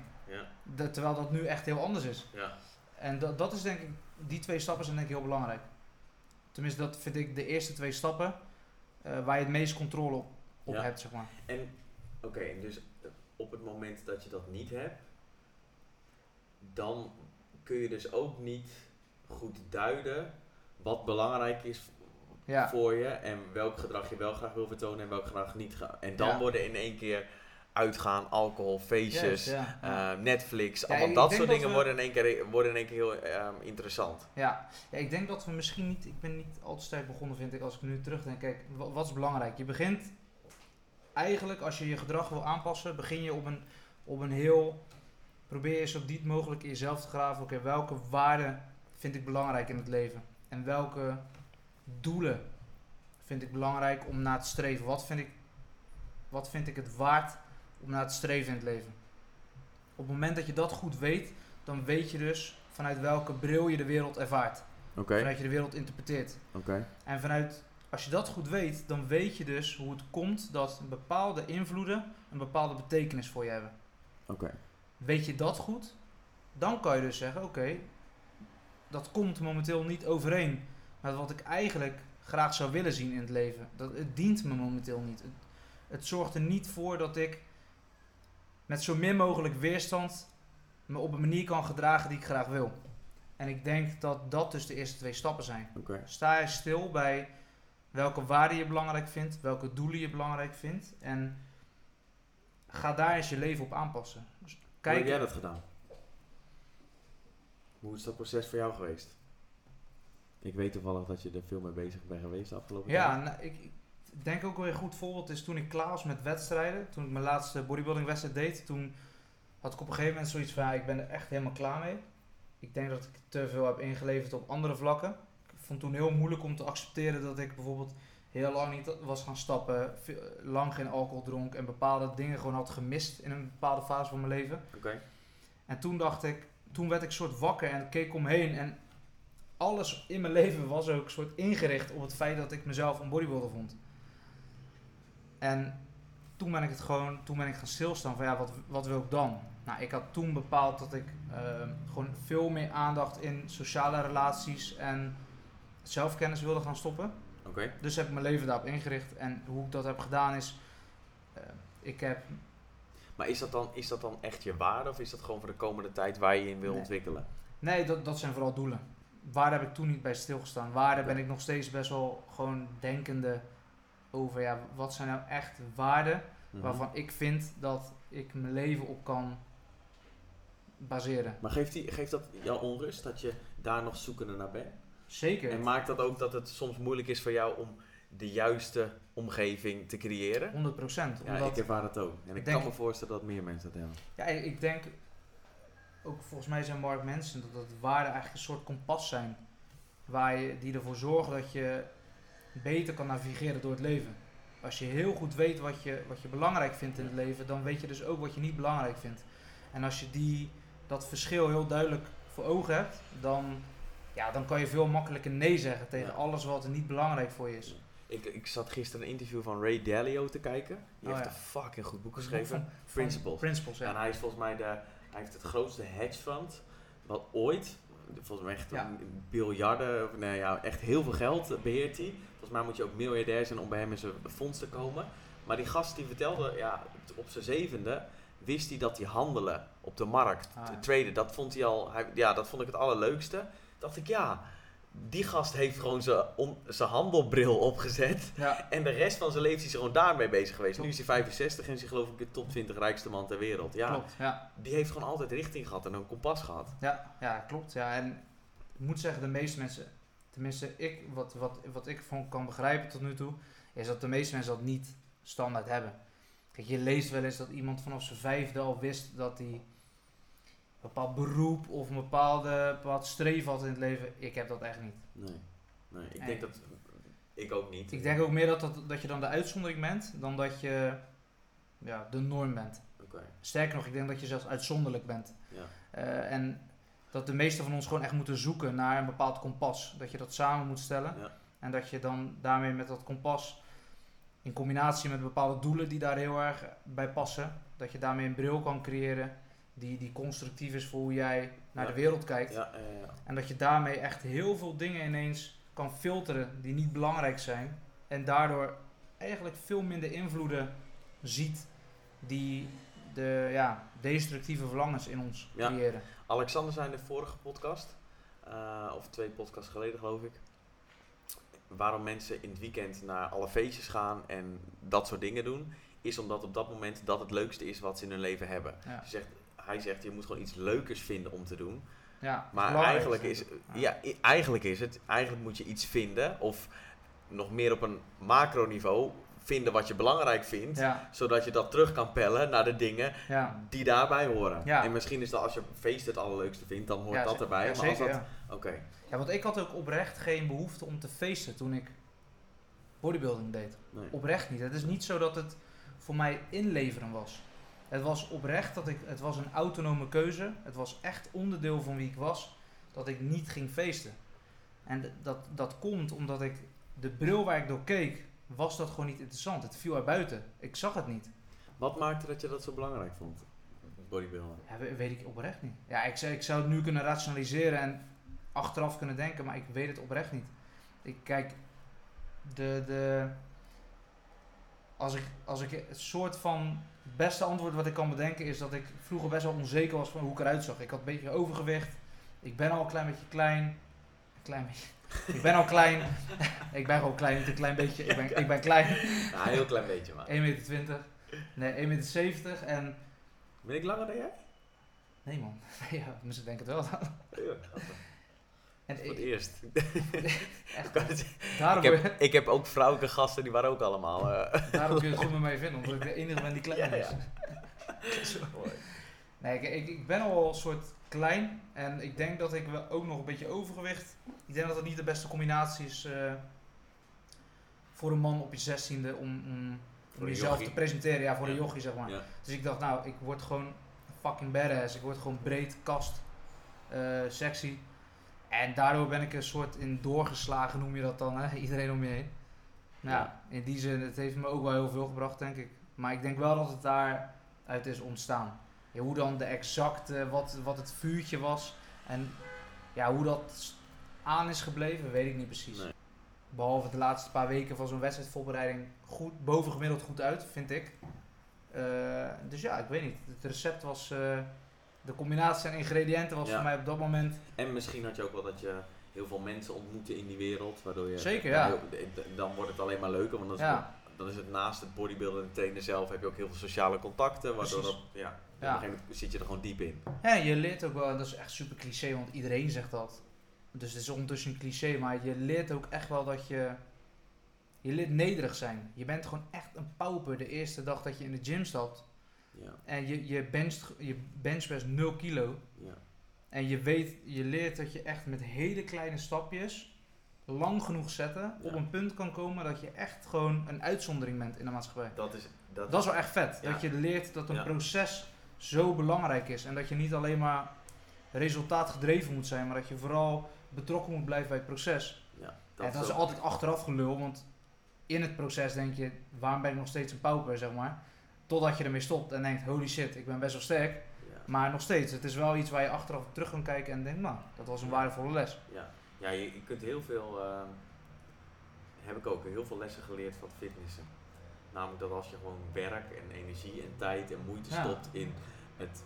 Terwijl dat nu echt heel anders is. Ja. En dat, dat is denk ik, die twee stappen zijn denk ik heel belangrijk. Tenminste, dat vind ik de eerste twee stappen eh, waar je het meest controle op, op hebt, zeg maar. En oké, dus op het moment dat je dat niet hebt, dan kun je dus ook niet goed duiden wat belangrijk is Ja. voor je en welk gedrag je wel graag wil vertonen en welk gedrag niet. En dan Ja. worden in één keer uitgaan, alcohol, feestjes, Juist, ja. Ja. eh, Netflix, Ja, allemaal dat soort dat dingen we- worden, in één keer, worden in één keer heel ehm, interessant. Ja. ja, ik denk dat we misschien niet, ik ben niet al te sterk begonnen vind ik als ik nu terugdenk. Kijk, wa- wat is belangrijk? Je begint eigenlijk als je je gedrag wil aanpassen, begin je op een, op een heel probeer je zo diep mogelijk in jezelf te graven. Oké, welke waarden vind ik belangrijk in het leven? En welke doelen vind ik belangrijk om naar te streven? Wat vind ik, wat vind ik het waard om naar te streven in het leven? Op het moment dat je dat goed weet, dan weet je dus vanuit welke bril je de wereld ervaart. Oké, Vanuit je de wereld interpreteert. oké. En vanuit, als je dat goed weet, dan weet je dus hoe het komt dat bepaalde invloeden een bepaalde betekenis voor je hebben. Oké. Weet je dat goed, dan kan je dus zeggen: oké, dat komt momenteel niet overeen met wat ik eigenlijk graag zou willen zien in het leven. Dat, het dient me momenteel niet. Het, het zorgt er niet voor dat ik met zo min mogelijk weerstand me op een manier kan gedragen die ik graag wil. En ik denk dat dat dus de eerste twee stappen zijn. Oké. Sta je stil bij welke waarden je belangrijk vindt, welke doelen je belangrijk vindt. En ga daar eens je leven op aanpassen. Dus Hoe heb kijk, jij dat gedaan? Hoe is dat proces voor jou geweest? Ik weet toevallig dat je er veel mee bezig bent geweest de afgelopen ja, tijd. nou, ik, ik denk ook wel een goed voorbeeld is toen ik klaar was met wedstrijden. Toen ik mijn laatste bodybuilding wedstrijd deed, toen had ik op een gegeven moment zoiets van, ja, ik ben er echt helemaal klaar mee. Ik denk dat ik te veel heb ingeleverd op andere vlakken. Ik vond toen heel moeilijk om te accepteren dat ik bijvoorbeeld heel lang niet was gaan stappen, veel- lang geen alcohol dronk en bepaalde dingen gewoon had gemist in een bepaalde fase van mijn leven. Oké. En toen dacht ik, toen werd ik soort wakker en keek omheen en alles in mijn leven was ook soort ingericht op het feit dat ik mezelf een bodybuilder vond. En toen ben ik het gewoon, toen ben ik gaan stilstaan van ja, wat, wat wil ik dan? Nou, ik had toen bepaald dat ik ehm, gewoon veel meer aandacht in sociale relaties en zelfkennis wilde gaan stoppen. Oké. Dus heb ik mijn leven daarop ingericht. En hoe ik dat heb gedaan is, eh, ik heb Maar is dat, dan, is dat dan echt je waarde of is dat gewoon voor de komende tijd waar je je in wil Nee. ontwikkelen? Nee, dat, dat zijn vooral doelen. Waar heb ik toen niet bij stilgestaan? Waar ben ik nog steeds best wel gewoon denkende over, ja, wat zijn nou echt waarden Mhm. waarvan ik vind dat ik mijn leven op kan baseren? Maar geeft, die, geeft dat jou onrust dat je daar nog zoekende naar bent? Zeker. En maakt dat ook dat het soms moeilijk is voor jou om de juiste omgeving te creëren? 100 procent. Ja, ik ervaar dat ook. En ik denk- kan me voorstellen dat meer mensen dat hebben. Ja, ik ik denk, ook volgens mij zijn Mark mensen dat dat waarden eigenlijk een soort kompas zijn. Waar je, die ervoor zorgen dat je beter kan navigeren door het leven. Als je heel goed weet wat je, wat je belangrijk vindt in het leven, dan weet je dus ook wat je niet belangrijk vindt. En als je die, dat verschil heel duidelijk voor ogen hebt, dan, ja, dan kan je veel makkelijker nee zeggen tegen Ja. alles wat er niet belangrijk voor je is. Ik, ik zat gisteren een interview van Ray Dalio te kijken. Die Oh, heeft ja. een fucking goed boek geschreven. van- Principles. Principles, ja. En hij is volgens mij de, hij heeft het grootste hedge fund wat ooit, volgens mij echt biljarden, nee, ja, echt heel veel geld beheert hij. Volgens mij moet je ook miljardair zijn om bij hem in zijn fonds te komen. Maar die gast die vertelde, ja, op zijn zevende wist hij dat hij handelen op de markt, Ah, ja. traden, dat vond hij al, hij, ja, dat vond ik het allerleukste. Dacht ik, ja, die gast heeft gewoon zijn on- zijn handelbril opgezet. Ja, En de rest van zijn leven is hij gewoon daarmee bezig geweest. Nu is hij 65 en is hij geloof ik de top 20 rijkste man ter wereld. Ja, klopt. Ja. die heeft gewoon altijd richting gehad en een kompas gehad. Ja, ja, klopt. Ja. En ik moet zeggen, de meeste mensen, tenminste ik, wat, wat, wat ik van kan begrijpen tot nu toe, is dat de meeste mensen dat niet standaard hebben. Kijk, je leest wel eens dat iemand vanaf zijn vijfde al wist dat hij een bepaald beroep of een bepaalde, bepaald streven had in het leven. Ik heb dat echt niet. Nee, nee ik denk dat... Ik ook niet. Ik denk ook meer dat, dat, dat je dan de uitzondering bent, dan dat je ja, de norm bent. Oké, Sterker nog, ik denk dat je zelfs uitzonderlijk bent. ja. Eh, en dat de meesten van ons gewoon echt moeten zoeken naar een bepaald kompas. Dat je dat samen moet stellen. Ja. En dat je dan daarmee met dat kompas, in combinatie met bepaalde doelen die daar heel erg bij passen, dat je daarmee een bril kan creëren die, die constructief is voor hoe jij naar Ja. de wereld kijkt. Ja, ja, ja. En dat je daarmee echt heel veel dingen ineens kan filteren die niet belangrijk zijn. En daardoor eigenlijk veel minder invloeden ziet die de ja, destructieve verlangens in ons Ja. creëren. Alexander zei in de vorige podcast, eh, of twee podcasts geleden geloof ik, waarom mensen in het weekend naar alle feestjes gaan en dat soort dingen doen, is omdat op dat moment dat het leukste is wat ze in hun leven hebben. Ja. Ze zegt, hij zegt, je moet gewoon iets leukers vinden om te doen. Ja, Maar eigenlijk is, ja, i- eigenlijk is het, eigenlijk moet je iets vinden, of nog meer op een macroniveau, vinden wat je belangrijk vindt. Ja, Zodat je dat terug kan pellen naar de dingen ja. die daarbij horen. Ja. En misschien is dat als je feest het allerleukste vindt, dan hoort Ja, dat erbij. ja, maar zeker, als dat, ja. Oké, Ja, want ik had ook oprecht geen behoefte om te feesten toen ik bodybuilding deed. nee. Oprecht niet. Het is niet zo dat het voor mij inleveren was. Het was oprecht dat ik, het was een autonome keuze. Het was echt onderdeel van wie ik was, dat ik niet ging feesten. En dat, dat komt omdat ik, de bril waar ik door keek, was dat gewoon niet interessant. Het viel er buiten. Ik zag het niet. Wat maakte dat je dat zo belangrijk vond? Ja, we- weet ik oprecht niet. Ja, ik, zou- ik zou het nu kunnen rationaliseren en achteraf kunnen denken, maar ik weet het oprecht niet. Ik kijk, de, de, als ik, als ik het soort van het beste antwoord wat ik kan bedenken is dat ik vroeger best wel onzeker was van hoe ik eruit zag. Ik had een beetje overgewicht. Ik ben al een klein beetje klein. Een klein beetje. Ik ben al klein. ik ben gewoon klein, niet een klein beetje. Ik ben, ik ben klein. Ja, een heel klein beetje maar. 1,20 meter. Nee, 1,70 meter. En Ben ik langer dan jij? Nee man, ja, mensen denken het wel. Ja, grappig. En Voor het ik, eerst. echt, Ik daarom, ik, heb, ik heb ook vrouwelijke gasten, die waren ook allemaal... eh, daarom kun je het goed met mij vinden, omdat ik de enige ben die klein Ja, is. Zo. Nee, ik, ik, ik ben al een soort klein en ik denk dat ik wel ook nog een beetje overgewicht. Ik denk dat het niet de beste combinatie is eh, voor een man op je zestiende om, om, een jezelf jochie. te presenteren. Ja, voor een Ja. jochie zeg maar. Ja. Dus ik dacht, nou, ik word gewoon fucking badass. Ik word gewoon breed, kast, eh, sexy. En daardoor ben ik een soort in doorgeslagen, noem je dat dan, hè? iedereen om je heen. Nou, Ja. in die zin, het heeft me ook wel heel veel gebracht, denk ik. Maar ik denk wel dat het daaruit is ontstaan. Ja, hoe dan de exacte, wat, wat het vuurtje was en ja, hoe dat aan is gebleven, weet ik niet precies. Nee. Behalve de laatste paar weken van zo'n wedstrijdvoorbereiding goed, bovengemiddeld goed uit, vind ik. Eh, dus ja, ik weet niet. Het recept was, eh, de combinatie aan ingrediënten was Ja. voor mij op dat moment En misschien had je ook wel dat je heel veel mensen ontmoette in die wereld, waardoor je... Zeker, ja. Dan wordt het alleen maar leuker, want dan is, Ja. dan is het naast het bodybuilden en trainen zelf heb je ook heel veel sociale contacten, waardoor Precies. dat, Ja. Een gegeven moment zit je er gewoon diep in. Ja, je leert ook wel, en dat is echt super cliché, want iedereen zegt dat. Dus het is ondertussen een cliché, maar je leert ook echt wel dat je. Je leert nederig zijn. Je bent gewoon echt een pauper de eerste dag dat je in de gym stapt. Ja, En je, je, bencht, je benchpress 0 kilo. ja. En je weet, je leert dat je echt met hele kleine stapjes lang genoeg zetten op Ja. een punt kan komen dat je echt gewoon een uitzondering bent in de maatschappij. Dat is... Dat, Dat is wel echt vet. Ja. Dat je leert dat een Ja. proces zo belangrijk is. En dat je niet alleen maar resultaatgedreven moet zijn, maar dat je vooral betrokken moet blijven bij het proces. ja, Dat, dat dat is altijd achteraf gelul, want in het proces denk je, waarom ben ik nog steeds een pauper, zeg maar. Totdat je ermee stopt en denkt, holy shit, ik ben best wel sterk. ja. Maar nog steeds, het is wel iets waar je achteraf terug kan kijken en denkt, nou, dat was een Ja. waardevolle les. Ja, ja je, je kunt heel veel, ehm, heb ik ook, heel veel lessen geleerd van fitnessen. Namelijk dat als je gewoon werk en energie en tijd en moeite Ja. stopt in het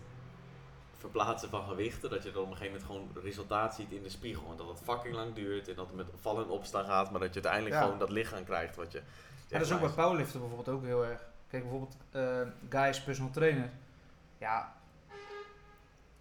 verplaatsen van gewichten, dat je dan op een gegeven moment gewoon resultaat ziet in de spiegel. En dat het fucking lang duurt en dat het met vallen en opstaan gaat, maar dat je uiteindelijk Ja. gewoon dat lichaam krijgt wat je... Ja, dat is ook bij powerliften bijvoorbeeld ook heel erg. Kijk, bijvoorbeeld eh Guys personal trainer. Ja,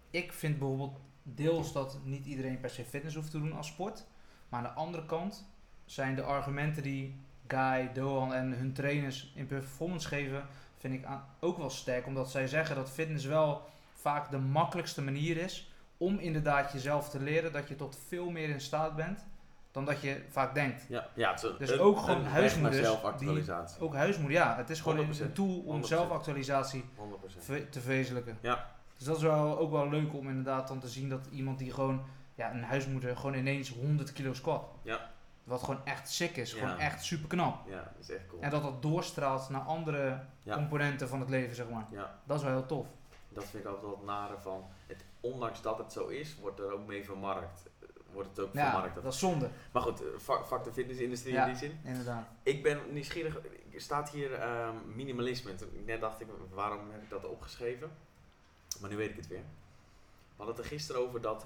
ik vind bijvoorbeeld deels dat niet iedereen per se fitness hoeft te doen als sport. Maar aan de andere kant zijn de argumenten die Guy, Dohan en hun trainers in performance geven, vind ik ook wel sterk. Omdat zij zeggen dat fitness wel vaak de makkelijkste manier is om inderdaad jezelf te leren dat je tot veel meer in staat bent dan dat je vaak denkt. Ja, ja het is een, Dus een- ook gewoon een huismoeders zelfactualisatie. Ook huismoeder, ja. Het is gewoon een, 100%. een tool om 100%. zelfactualisatie 100%. ve- te verwezenlijken. Ja. Dus dat is wel, ook wel leuk om inderdaad dan te zien dat iemand die gewoon, ja, een huismoeder gewoon ineens 100 kilo squat. Ja. Wat gewoon echt sick is, Ja. gewoon echt super knap. Ja, dat is echt cool. En dat dat doorstraalt naar andere Ja. componenten van het leven, zeg maar. Ja, Dat is wel heel tof. dat vind ik altijd wel het nare van. Het, ondanks dat het zo is, wordt er ook mee vermarkt. eh, Wordt het ook Ja, vermarkt. dat is zonde, Maar goed, eh, fuck, fuck de fitnessindustrie in die zin. inderdaad. Ik ben nieuwsgierig, er staat hier ehm, minimalisme. Toen- Net dacht ik, waarom heb ik dat opgeschreven? Maar nu weet ik het weer. We hadden het er gisteren over dat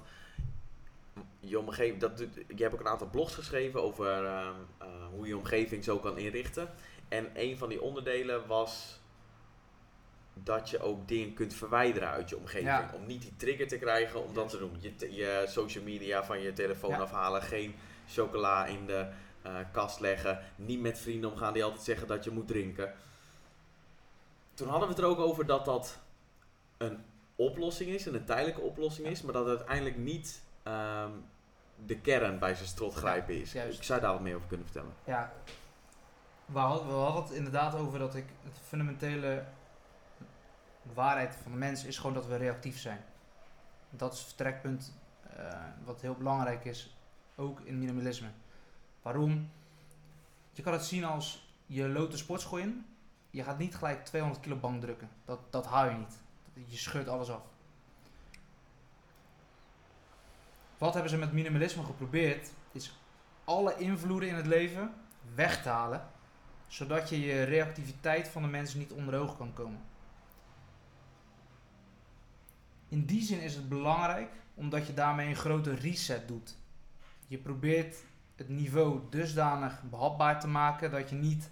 je omgeving, dat, je hebt ook een aantal blogs geschreven over ehm, eh, hoe je omgeving zo kan inrichten. En een van die onderdelen was dat je ook dingen kunt verwijderen uit je omgeving. Ja. Om niet die trigger te krijgen om dat te doen. Je, je social media van je telefoon Ja. afhalen, geen chocola in de eh, kast leggen. Niet met vrienden omgaan die altijd zeggen dat je moet drinken. Toen hadden we het er ook over dat dat een oplossing is, en een tijdelijke oplossing is, maar dat het uiteindelijk niet ehm, de kern bij zijn strot grijpen is. juist. Ik zou daar wat meer over kunnen vertellen. Ja, we hadden, we hadden het inderdaad over dat ik het fundamentele waarheid van de mens is gewoon dat we reactief zijn. Dat is het vertrekpunt eh, wat heel belangrijk is, ook in minimalisme. Waarom? Je kan het zien als je loopt de sportschool in, je gaat niet gelijk 200 kilo bank drukken. Dat, dat hou je niet. Je scheurt alles af. Wat hebben ze met minimalisme geprobeerd? Is alle invloeden in het leven weg te halen, zodat je je reactiviteit van de mensen niet onder ogen kan komen. In die zin is het belangrijk, omdat je daarmee een grote reset doet. Je probeert het niveau dusdanig behapbaar te maken dat je niet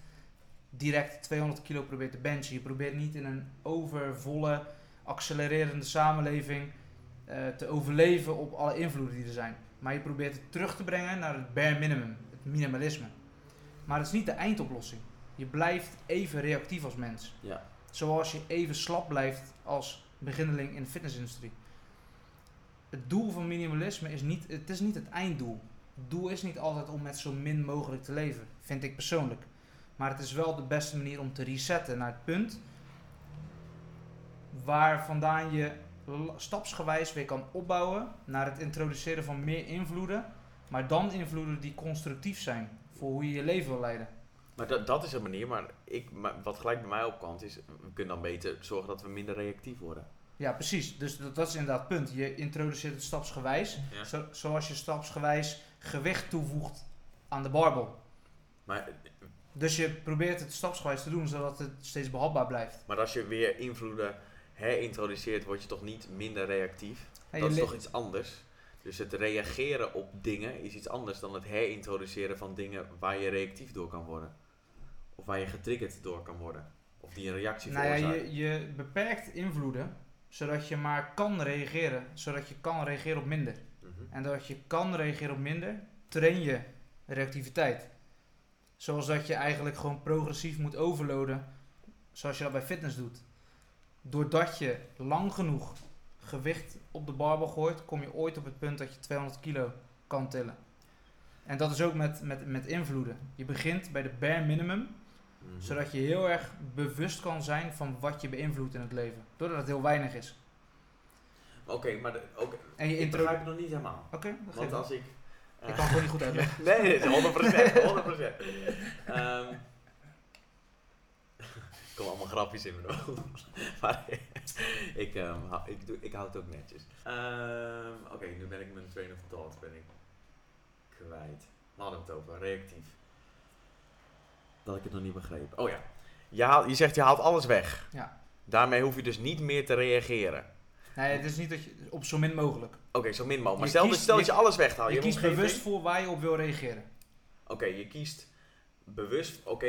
direct 200 kilo probeert te benchen. Je probeert niet in een overvolle, accelererende samenleving eh, te overleven op alle invloeden die er zijn. Maar je probeert het terug te brengen naar het bare minimum, het minimalisme. Maar het is niet de eindoplossing. Je blijft even reactief als mens. Ja. Zoals je even slap blijft als beginneling in de fitnessindustrie. Het doel van minimalisme is niet, het is niet het einddoel. Het doel is niet altijd om met zo min mogelijk te leven, vind ik persoonlijk. Maar het is wel de beste manier om te resetten naar het punt waar vandaan je stapsgewijs weer kan opbouwen naar het introduceren van meer invloeden, maar dan invloeden die constructief zijn voor hoe je je leven wil leiden. Maar dat, dat is een manier, maar, ik, maar wat gelijk bij mij opkwam is, we kunnen dan beter zorgen dat we minder reactief worden. Ja, precies. Dus dat, dat is inderdaad het punt. Je introduceert het stapsgewijs, Ja. zo, zoals je stapsgewijs gewicht toevoegt aan de barbel. Maar, Dus je probeert het stapsgewijs te doen, zodat het steeds behapbaar blijft. maar als je weer invloeden herintroduceert, word je toch niet minder reactief? Dat is toch iets anders? Dus het reageren op dingen is iets anders dan het herintroduceren van dingen waar je reactief door kan worden. Of waar je getriggerd door kan worden. Of die een reactie nou ja, je, je beperkt invloeden, zodat je maar kan reageren. Zodat je kan reageren op minder. Mhm. En doordat je kan reageren op minder, train je reactiviteit. Zoals dat je eigenlijk gewoon progressief moet overloaden, zoals je dat bij fitness doet. Doordat je lang genoeg gewicht op de barbel gooit, kom je ooit op het punt dat je 200 kilo kan tillen. En dat is ook met, met, met invloeden. Je begint bij de bare minimum, Mhm. zodat je heel erg bewust kan zijn van wat je beïnvloedt in het leven. Doordat het heel weinig is. Oké, maar de, En je ik begrijp het nog niet helemaal. Oké, dat geeft Want als ik... Ik kan het gewoon niet goed uitleggen. Nee, nee, 100%. 100%. Ehm er komen allemaal grapjes in mijn hoofd. maar ik, ehm, hou, ik, doe, ik hou het ook netjes. Ehm, Oké, nu ben ik mijn train of thought ben ik kwijt. We hadden het over, reactief. Dat ik het nog niet begreep. Oh ja, je, haalt, je zegt je haalt alles weg. Ja. Daarmee hoef je dus niet meer te reageren. Nee, het is niet dat je op zo min mogelijk. Oké, zo min mogelijk. Maar Je stel, kiest- dat- stel dat je- je alles weghaalt. je hebt kiest omgeving. bewust voor waar je op wil reageren. Oké, je kiest bewust, oké,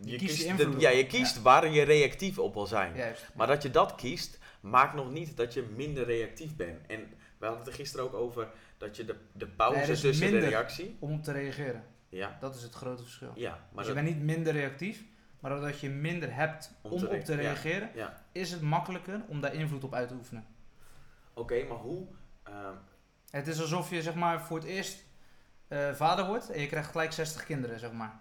je, kiest de- ja, je kiest waar je reactief op wil zijn. Juist. Maar dat je dat kiest, maakt nog niet dat je minder reactief bent. En we hadden het er gisteren ook over dat je de, de pauze Nee, tussen de reactie. Om te reageren. Ja, Dat is het grote verschil. ja, maar dus je bent niet minder reactief, maar doordat je minder hebt Om om, te op te ja. reageren, ja. is het makkelijker om daar invloed op uit te oefenen. Oké, maar hoe? ehm, Het is alsof je zeg maar voor het eerst eh, vader wordt en je krijgt gelijk 60 kinderen, zeg maar.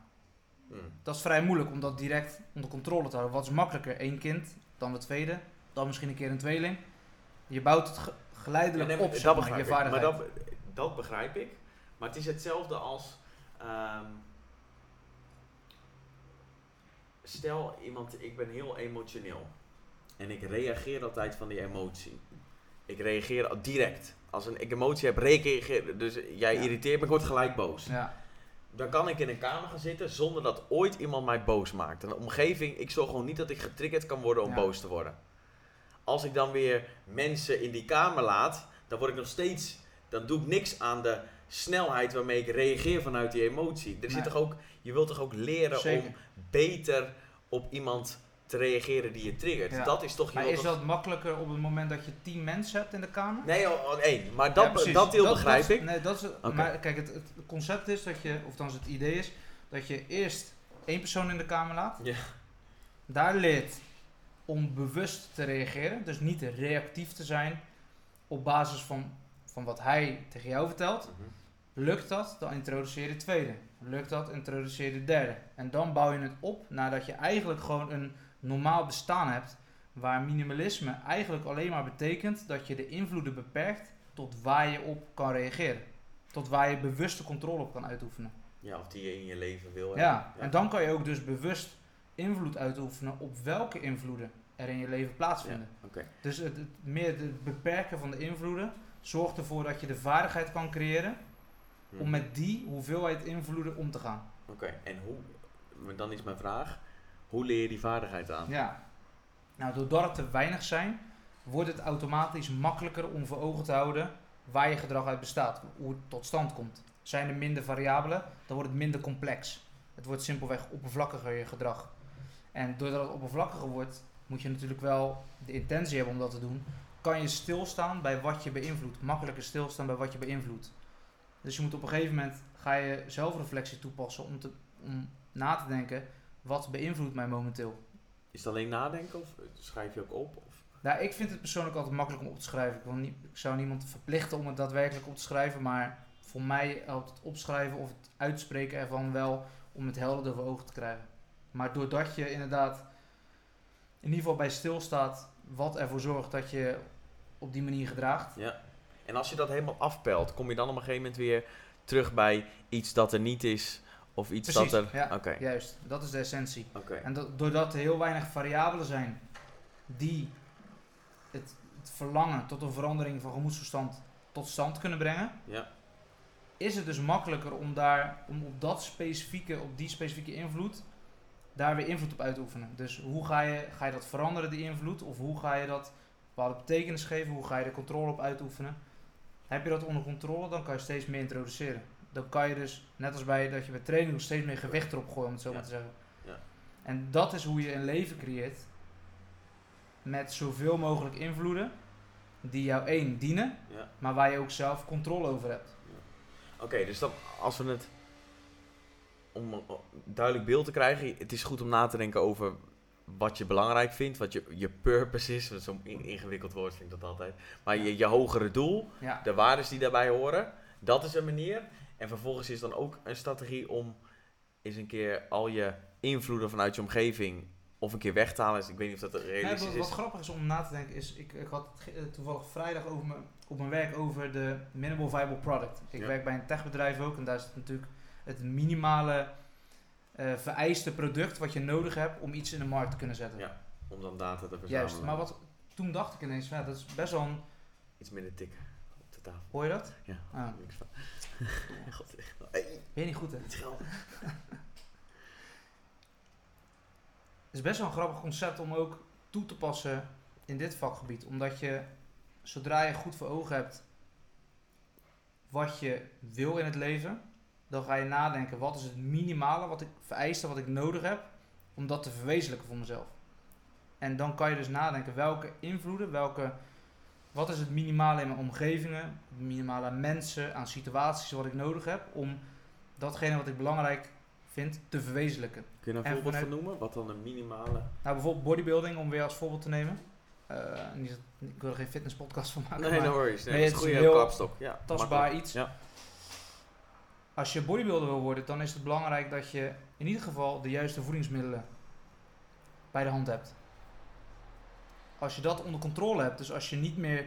Hmm, Dat is vrij moeilijk om dat direct onder controle te houden. Wat is makkelijker? Eén kind, dan de tweede, dan misschien een keer een tweeling. Je bouwt het ge- geleidelijk ja, nee, op, zeg maar, je ik. Maar vaardigheid. dat, dat begrijp ik. Maar het is hetzelfde als. ehm, stel iemand, ik ben heel emotioneel. En ik reageer altijd van die emotie. Ik reageer direct. Als een, ik emotie heb, reageer Dus jij Ja. irriteert me, ik word gelijk boos. Ja. Dan kan ik in een kamer gaan zitten zonder dat ooit iemand mij boos maakt. Een omgeving, ik zorg gewoon niet dat ik getriggerd kan worden om Ja. boos te worden. Als ik dan weer mensen in die kamer laat, dan word ik nog steeds, dan doe ik niks aan de snelheid waarmee ik reageer vanuit die emotie. Er zit toch ook, je wilt toch ook leren Zeker. om beter op iemand te reageren die je triggert. Ja. Dat is toch je Maar is dat makkelijker op het moment dat je tien mensen hebt in de kamer? Nee, oh. Maar dat, dat deel Dat- begrijp dat- ik. Nee, dat is, Oké. Maar kijk, het, het concept is dat je, of dan het idee is, dat je eerst één persoon in de kamer laat. Ja. Daar leert om bewust te reageren. Dus niet reactief te zijn op basis van, van wat hij tegen jou vertelt. Mhm. Lukt dat, dan introduceer je de tweede. Lukt dat, introduceer je de derde. En dan bouw je het op nadat je eigenlijk gewoon een normaal bestaan hebt. Waar minimalisme eigenlijk alleen maar betekent dat je de invloeden beperkt tot waar je op kan reageren. Tot waar je bewuste controle op kan uitoefenen. Ja, of die je in je leven wil. Ja, hebben. en dan kan je ook dus bewust invloed uitoefenen op welke invloeden er in je leven plaatsvinden. Oké. Dus het, het- meer het beperken van de invloeden zorgt ervoor dat je de vaardigheid kan creëren Mhm. om met die hoeveelheid invloeden om te gaan. Oké, en hoe, dan is mijn vraag, hoe leer je die vaardigheid aan? Ja. Nou, doordat het te weinig zijn, wordt het automatisch makkelijker om voor ogen te houden waar je gedrag uit bestaat, hoe het tot stand komt. Zijn er minder variabelen, dan wordt het minder complex. Het wordt simpelweg oppervlakkiger je gedrag. En doordat het oppervlakkiger wordt, moet je natuurlijk wel de intentie hebben om dat te doen. Kan je stilstaan bij wat je beïnvloedt. Makkelijker stilstaan bij wat je beïnvloedt. Dus je moet op een gegeven moment ga je zelfreflectie toepassen om, te, om na te denken, wat beïnvloedt mij momenteel? Is het alleen nadenken of schrijf je ook op? Of? Nou, ik vind het persoonlijk altijd makkelijk om op te schrijven. Ik, wil niet, ik zou niemand verplichten om het daadwerkelijk op te schrijven, maar voor mij helpt het opschrijven of het uitspreken ervan wel om het helder voor ogen te krijgen. Maar doordat je inderdaad in ieder geval bij stilstaat wat ervoor zorgt dat je op die manier gedraagt. Ja. En als je dat helemaal afpelt, kom je dan op een gegeven moment weer terug bij iets dat er niet is of iets Precies, dat er... ja. Juist, dat is de essentie. En dat, doordat er heel weinig variabelen zijn die het, het verlangen tot een verandering van gemoedsverstand tot stand kunnen brengen, Ja, is het dus makkelijker om daar, om op dat specifieke, op die specifieke invloed, daar weer invloed op uit te oefenen. Dus hoe ga je, ga je dat veranderen, die invloed? Of hoe ga je dat bepaalde betekenis geven? Hoe ga je er controle op uitoefenen? Heb je dat onder controle, dan kan je steeds meer introduceren. Dan kan je dus, net als bij dat je bij training doet, steeds meer gewicht erop gooien, om het zo Ja. maar te zeggen. Ja. En dat is hoe je een leven creëert met zoveel mogelijk invloeden die jou één dienen, ja. maar waar je ook zelf controle over hebt. Oké, dus dan als we het om een duidelijk beeld te krijgen, het is goed om na te denken over wat je belangrijk vindt, wat je, je purpose is. Zo'n in- ingewikkeld woord vind ik dat altijd. Maar je, je hogere doel, de waarden die daarbij horen, dat is een manier. En vervolgens is dan ook een strategie om eens een keer al je invloeden vanuit je omgeving of een keer weg te halen. Dus ik weet niet of dat Nee, realistisch wat, wat is. grappig is om na te denken is, ik, ik had het eh, toevallig vrijdag over op mijn werk over de minimal viable product. Ik Ja. werk bij een techbedrijf ook en daar is het natuurlijk het minimale eh, vereiste product wat je nodig hebt om iets in de markt te kunnen zetten. Ja, Om dan data te verzamelen. Juist, maar wat, toen dacht ik ineens, van, ja, dat is best wel een, Iets minder tik op de tafel. hoor je dat? Ja, Ah, niks van. God, je niet goed hè? het geld. Het is best wel een grappig concept om ook toe te passen in dit vakgebied. Omdat je, zodra je goed voor ogen hebt wat je wil in het leven, dan ga je nadenken wat is het minimale wat ik vereiste, wat ik nodig heb om dat te verwezenlijken voor mezelf. En dan kan je dus nadenken welke invloeden, welke, wat is het minimale in mijn omgevingen, het minimale aan mensen, aan situaties wat ik nodig heb om datgene wat ik belangrijk vind te verwezenlijken. Kun je daar een voorbeeld van noemen? Wat dan een minimale... Nou, bijvoorbeeld bodybuilding, om weer als voorbeeld te nemen. Eh, niet ik wil er geen fitnesspodcast van maken, Nee, no worries. Nee, nee, dat is het een goede kapstok. Ja, tastbaar makkelijk. iets. Ja. Als je bodybuilder wil worden, dan is het belangrijk dat je in ieder geval de juiste voedingsmiddelen bij de hand hebt. Als je dat onder controle hebt, dus als je niet meer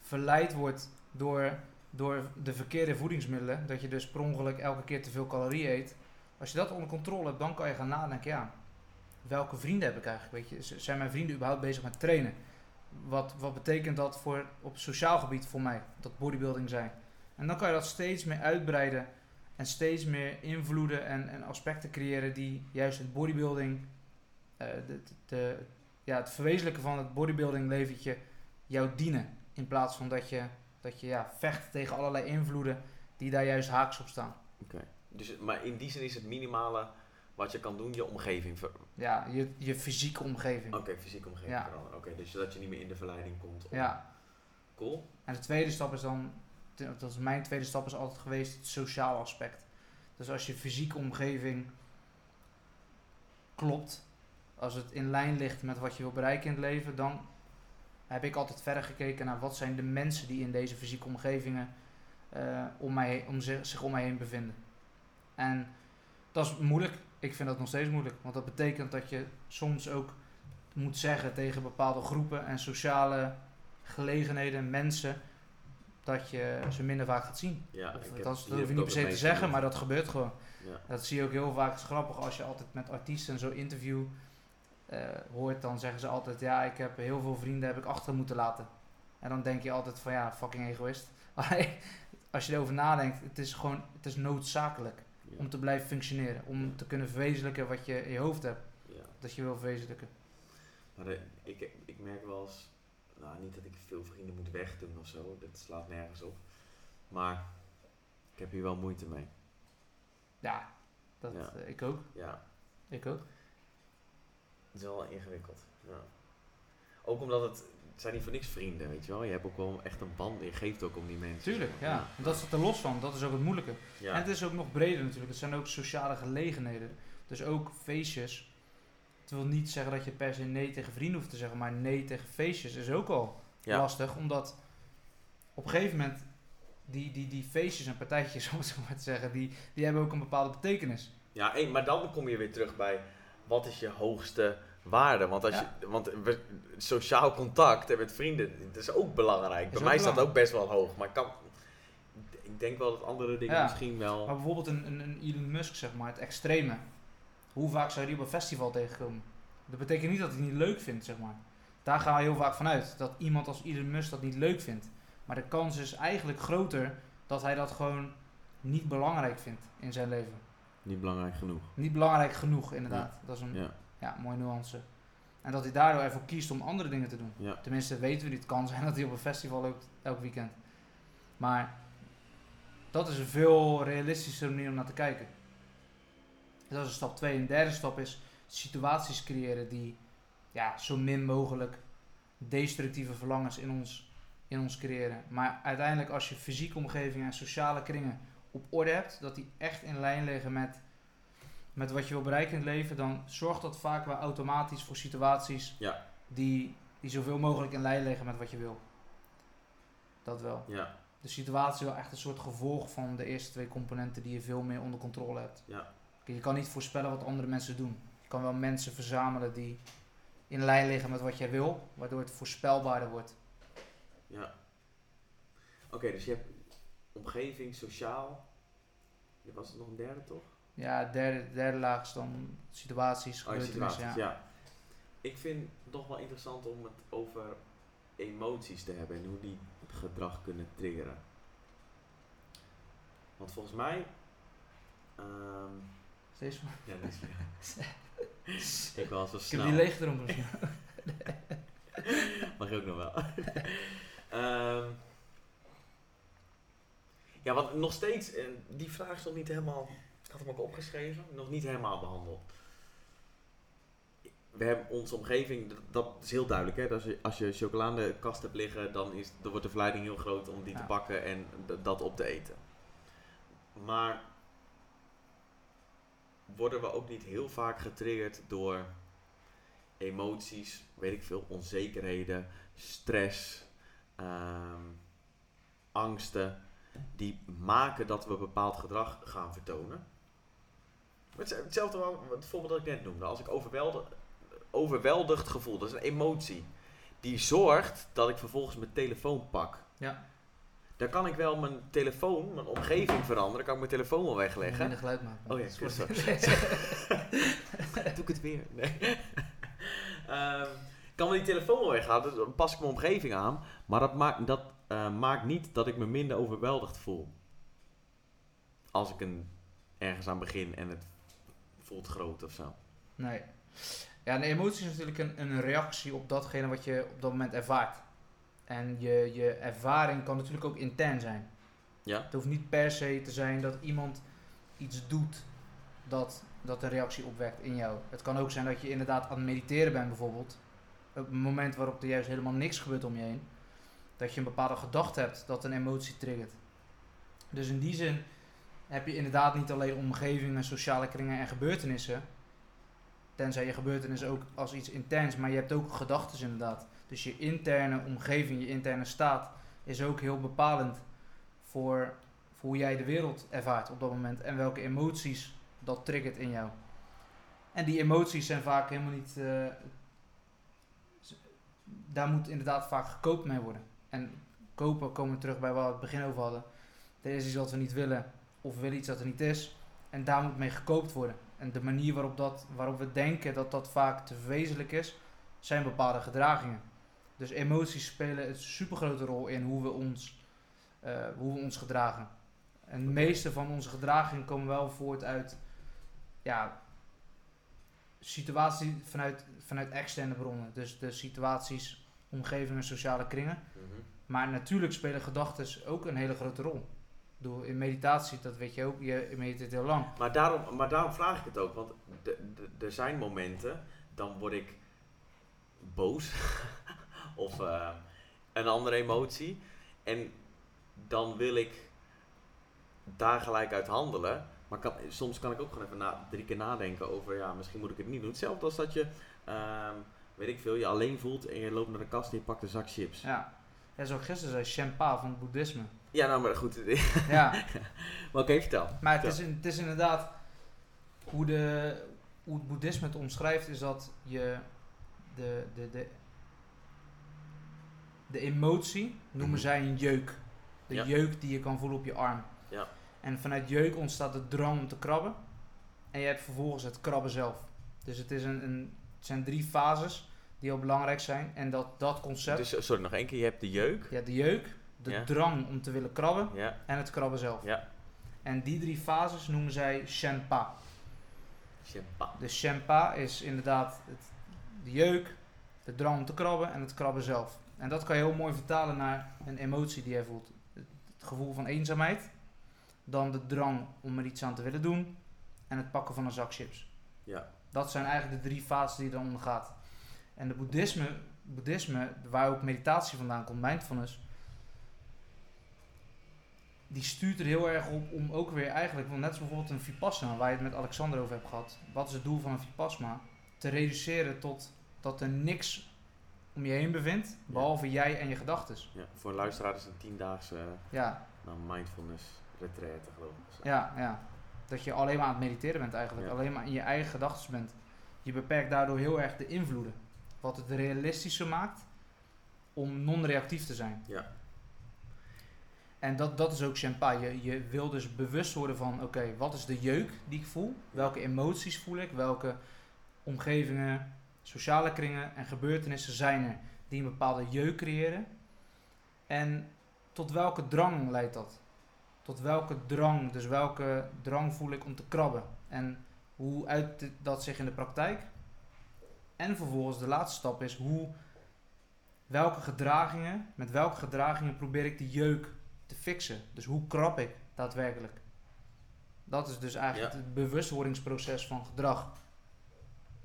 verleid wordt door, door de verkeerde voedingsmiddelen, dat je dus per ongeluk elke keer te veel calorieën eet. Als je dat onder controle hebt, dan kan je gaan nadenken, ja, welke vrienden heb ik eigenlijk? Weet je, zijn mijn vrienden überhaupt bezig met trainen? Wat, wat betekent dat voor, op sociaal gebied voor mij, dat bodybuilding zijn? En dan kan je dat steeds meer uitbreiden en steeds meer invloeden en, en aspecten creëren die juist het bodybuilding, eh, de, de, ja, het verwezenlijken van het bodybuilding leventje jou dienen. In plaats van dat je, dat je ja, vecht tegen allerlei invloeden die daar juist haaks op staan. Oké. Dus, maar in die zin is het minimale wat je kan doen, je omgeving ver- Ja, je, je fysieke omgeving. Oké, fysieke omgeving Ja. veranderen. Oké, dus dat je niet meer in de verleiding komt. om- Ja, Cool. en de tweede stap is dan, dat is mijn tweede stap is altijd geweest, het sociaal aspect. Dus als je fysieke omgeving klopt, als het in lijn ligt met wat je wil bereiken in het leven, dan heb ik altijd verder gekeken naar wat zijn de mensen die in deze fysieke omgevingen eh, om mij, om zich, zich om mij heen bevinden. En dat is moeilijk. Ik vind dat nog steeds moeilijk, want dat betekent dat je soms ook moet zeggen tegen bepaalde groepen en sociale gelegenheden, mensen, dat je ze minder vaak gaat zien. Ja, Of ik heb- dat, is- dat hoef je niet per se te zeggen, maar dat gebeurt gewoon. Ja. Dat zie je ook heel vaak. Het is grappig als je altijd met artiesten en zo interview hoort, dan zeggen ze altijd: Ja, ik heb heel veel vrienden heb ik achter moeten laten. En dan denk je altijd van ja, fucking egoïst. Als je erover nadenkt, het is gewoon het is noodzakelijk Ja. om te blijven functioneren. Om te kunnen verwezenlijken wat je in je hoofd hebt. Ja. Dat je wil verwezenlijken. Maar de- ik, ik merk wel eens, nou niet dat ik veel vrienden moet wegdoen of zo, dat slaat nergens op. Maar ik heb hier wel moeite mee. Ja, dat, eh, ik ook. Ja, Ik ook. Het is wel ingewikkeld. Ja. Ook omdat het, het zijn niet voor niks vrienden, weet je wel. Je hebt ook wel echt een band, je geeft ook om die mensen. Tuurlijk, ja. Dat is er los van. Dat is ook het moeilijke. Ja. En het is ook nog breder natuurlijk. Het zijn ook sociale gelegenheden. Dus ook feestjes. Het wil niet zeggen dat je per se nee tegen vrienden hoeft te zeggen, maar nee tegen feestjes is ook al Ja. lastig. Omdat op een gegeven moment die, die, die feestjes en partijtjes, om het zo maar te zeggen, die, die hebben ook een bepaalde betekenis. Ja, maar dan kom je weer terug bij wat is je hoogste waarde? Want, als Ja. je, want sociaal contact en met vrienden, dat is ook belangrijk. Is bij ook mij staat belangrijk. ook best wel hoog, maar ik, kan, ik denk wel dat andere dingen Ja. misschien wel... Maar bijvoorbeeld een, een, een Elon Musk, zeg maar, het extreme. Hoe vaak zou je die op een festival tegenkomen? Dat betekent niet dat hij het niet leuk vindt, zeg maar. Daar gaan we heel vaak vanuit. Dat iemand als Elon Musk dat niet leuk vindt. Maar de kans is eigenlijk groter dat hij dat gewoon niet belangrijk vindt in zijn leven. Niet belangrijk genoeg. Niet belangrijk genoeg, inderdaad. Dat is een Ja, ja, mooie nuance. En dat hij daardoor ervoor kiest om andere dingen te doen. ja, Tenminste, weten we niet. Het kan zijn dat hij op een festival loopt elk weekend. Maar dat is een veel realistische manier om naar te kijken. Dat is stap 2. En de derde stap is situaties creëren die ja, zo min mogelijk destructieve verlangens in ons, in ons creëren. Maar uiteindelijk als je fysieke omgeving en sociale kringen op orde hebt, dat die echt in lijn liggen met, met wat je wil bereiken in het leven, dan zorgt dat vaak wel automatisch voor situaties Ja. die, die zoveel mogelijk in lijn liggen met wat je wil. Dat wel. ja, De situatie is wel echt een soort gevolg van de eerste twee componenten die je veel meer onder controle hebt. ja. Je kan niet voorspellen wat andere mensen doen. Je kan wel mensen verzamelen die in lijn liggen met wat jij wil, waardoor het voorspelbaarder wordt. ja. Oké, dus je hebt omgeving, sociaal. Dit was nog een derde, toch? Ja, de derde, de derde laag is dan situaties, Oh, situaties, ja. ja. Ik vind het nog wel interessant om het over emoties te hebben en hoe die gedrag kunnen triggeren. Want volgens mij. ehm Steeds van- ja, dat is Ik was Ik snel. heb die leeg gedronken misschien. Mag je ook nog wel. Ehm, ja, want nog steeds, eh, die vraag is nog niet helemaal, ik had hem ook opgeschreven, nog niet helemaal behandeld. We hebben onze omgeving, dat, is heel duidelijk. Hè? Dat als, je, als je chocola in de kast hebt liggen, dan, is, dan wordt de verleiding heel groot om die te pakken en dat op te eten. Maar worden we ook niet heel vaak getriggerd door emoties, weet ik veel, onzekerheden, stress, ehm, angsten, die maken dat we bepaald gedrag gaan vertonen. Hetzelfde wel, het voorbeeld dat ik net noemde. Als ik overweldigd, overweldigd gevoel, dat is een emotie, die zorgt dat ik vervolgens mijn telefoon pak. Ja. Dan kan ik wel mijn telefoon, mijn omgeving veranderen, kan ik mijn telefoon wel wegleggen. Minder geluid maken. Oh ja, Sorry. sorry. Doe ik het weer? Nee. Ehm, kan wel die telefoon wel weghalen, dus dan pas ik mijn omgeving aan. Maar dat, maakt, dat eh, maakt niet dat ik me minder overweldigd voel. Als ik een, ergens aan begin en het voelt groot of zo. Nee. Ja, een emotie is natuurlijk een, een reactie op datgene wat je op dat moment ervaart. En je, je ervaring kan natuurlijk ook intern zijn. Ja? Het hoeft niet per se te zijn dat iemand iets doet dat dat een reactie opwekt in jou. Het kan ook zijn dat je inderdaad aan het mediteren bent bijvoorbeeld. Op het moment waarop er juist helemaal niks gebeurt om je heen. Dat je een bepaalde gedachte hebt dat een emotie triggert. Dus in die zin heb je inderdaad niet alleen omgevingen, sociale kringen en gebeurtenissen. Tenzij je gebeurtenissen ook als iets intens, maar je hebt ook gedachten inderdaad. Dus je interne omgeving, je interne staat is ook heel bepalend voor, voor hoe jij de wereld ervaart op dat moment en welke emoties dat triggert in jou. En die emoties zijn vaak helemaal niet. eh, daar moet inderdaad vaak gekoopt mee worden. En kopen komen we terug bij waar we het begin over hadden. Er is iets wat we niet willen, of we willen iets dat er niet is. En daar moet mee gekoopt worden. En de manier waarop, dat, waarop we denken dat dat vaak te verwezenlijk is, zijn bepaalde gedragingen. Dus emoties spelen een supergrote rol in hoe we ons, eh, hoe we ons gedragen. En de meeste van onze gedragingen komen wel voort uit ja, situaties vanuit, vanuit externe bronnen. Dus de situaties, omgevingen, sociale kringen. Mhm. Maar natuurlijk spelen gedachten ook een hele grote rol. Bedoel, in meditatie, dat weet je ook, je mediteert heel lang. Maar daarom, maar daarom vraag ik het ook, want er zijn momenten, dan word ik boos of eh, een andere emotie. En dan wil ik daar gelijk uit handelen. Maar kan, soms kan ik ook gewoon even na, drie keer nadenken over, ja, misschien moet ik het niet doen. Hetzelfde als dat je, ehm, weet ik veel, je alleen voelt en je loopt naar de kast en je pakt een zak chips. Ja. Ja, ik gisteren zei, Shenpa van het boeddhisme. Ja, nou, maar goed. Ja, maar oké, vertel. maar het is, het is inderdaad, hoe, de, hoe het boeddhisme het omschrijft, is dat je de, de, de, de emotie noemen Mhm. zij een jeuk. De Ja. jeuk die je kan voelen op je arm. Ja. En vanuit jeuk ontstaat de drang om te krabben. En je hebt vervolgens het krabben zelf. Dus het, is een, een, het zijn drie fases die heel belangrijk zijn. En dat, dat concept, Dus, sorry, nog één keer. Je hebt de jeuk. ja, de jeuk, de Ja. drang om te willen krabben Ja, en het krabben zelf. ja. En die drie fases noemen zij Shenpa. Shenpa. De Shenpa is inderdaad het, de jeuk, de drang om te krabben en het krabben zelf. En dat kan je heel mooi vertalen naar een emotie die je voelt. Het, het gevoel van eenzaamheid, dan de drang om er iets aan te willen doen en het pakken van een zak chips. Ja. Dat zijn eigenlijk de drie fases die je dan ondergaat. En de boeddhisme, boeddhisme, waar ook meditatie vandaan komt, mindfulness, die stuurt er heel erg op om ook weer eigenlijk, want net als bijvoorbeeld een vipassana, waar je het met Alexander over hebt gehad. Wat is het doel van een vipassana? Te reduceren tot dat er niks om je heen bevindt, behalve jij en je gedachten. Ja, voor een luisteraar is het een tiendaagse eh, Ja, nou, mindfulness retraite, geloof ik. ja, ja. Dat je alleen maar aan het mediteren bent eigenlijk, Ja. alleen maar in je eigen gedachten bent. Je beperkt daardoor heel erg de invloeden. Wat het realistischer maakt om non-reactief te zijn. Ja. En dat, dat is ook Shenpa. Je, je wil dus bewust worden van, oké, wat is de jeuk die ik voel? Welke emoties voel ik? Welke omgevingen, sociale kringen en gebeurtenissen zijn er die een bepaalde jeuk creëren? En tot welke drang leidt dat? Tot welke drang, dus welke drang voel ik om te krabben? En hoe uit dat zich in de praktijk? En vervolgens de laatste stap is hoe, welke gedragingen, met welke gedragingen probeer ik die jeuk te fixen? Dus hoe krab ik daadwerkelijk? Dat is dus eigenlijk Ja. het bewustwordingsproces van gedrag.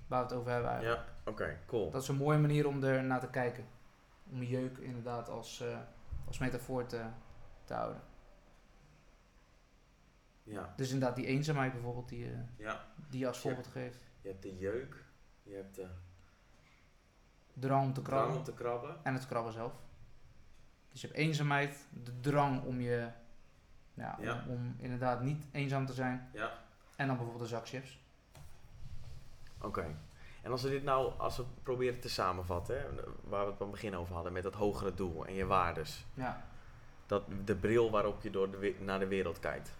Waar we het over hebben eigenlijk. Ja, oké, cool. Dat is een mooie manier om er naar te kijken. Om jeuk inderdaad als, eh, als metafoor te, te houden. Ja, Dus inderdaad die eenzaamheid bijvoorbeeld die, je- ja. die je als voorbeeld geeft. Je hebt de jeuk, je hebt de Drang om te drang krabben om te krabben. en het krabben zelf. Dus je hebt eenzaamheid, de drang om je, ja, Ja. Om, om inderdaad niet eenzaam te zijn. Ja. En dan bijvoorbeeld een zak chips. Oké. En als we dit nou, als we proberen te samenvatten, hè, waar we het aan het begin over hadden, met dat hogere doel en je waardes. Ja. Dat, de bril waarop je door de, naar de wereld kijkt.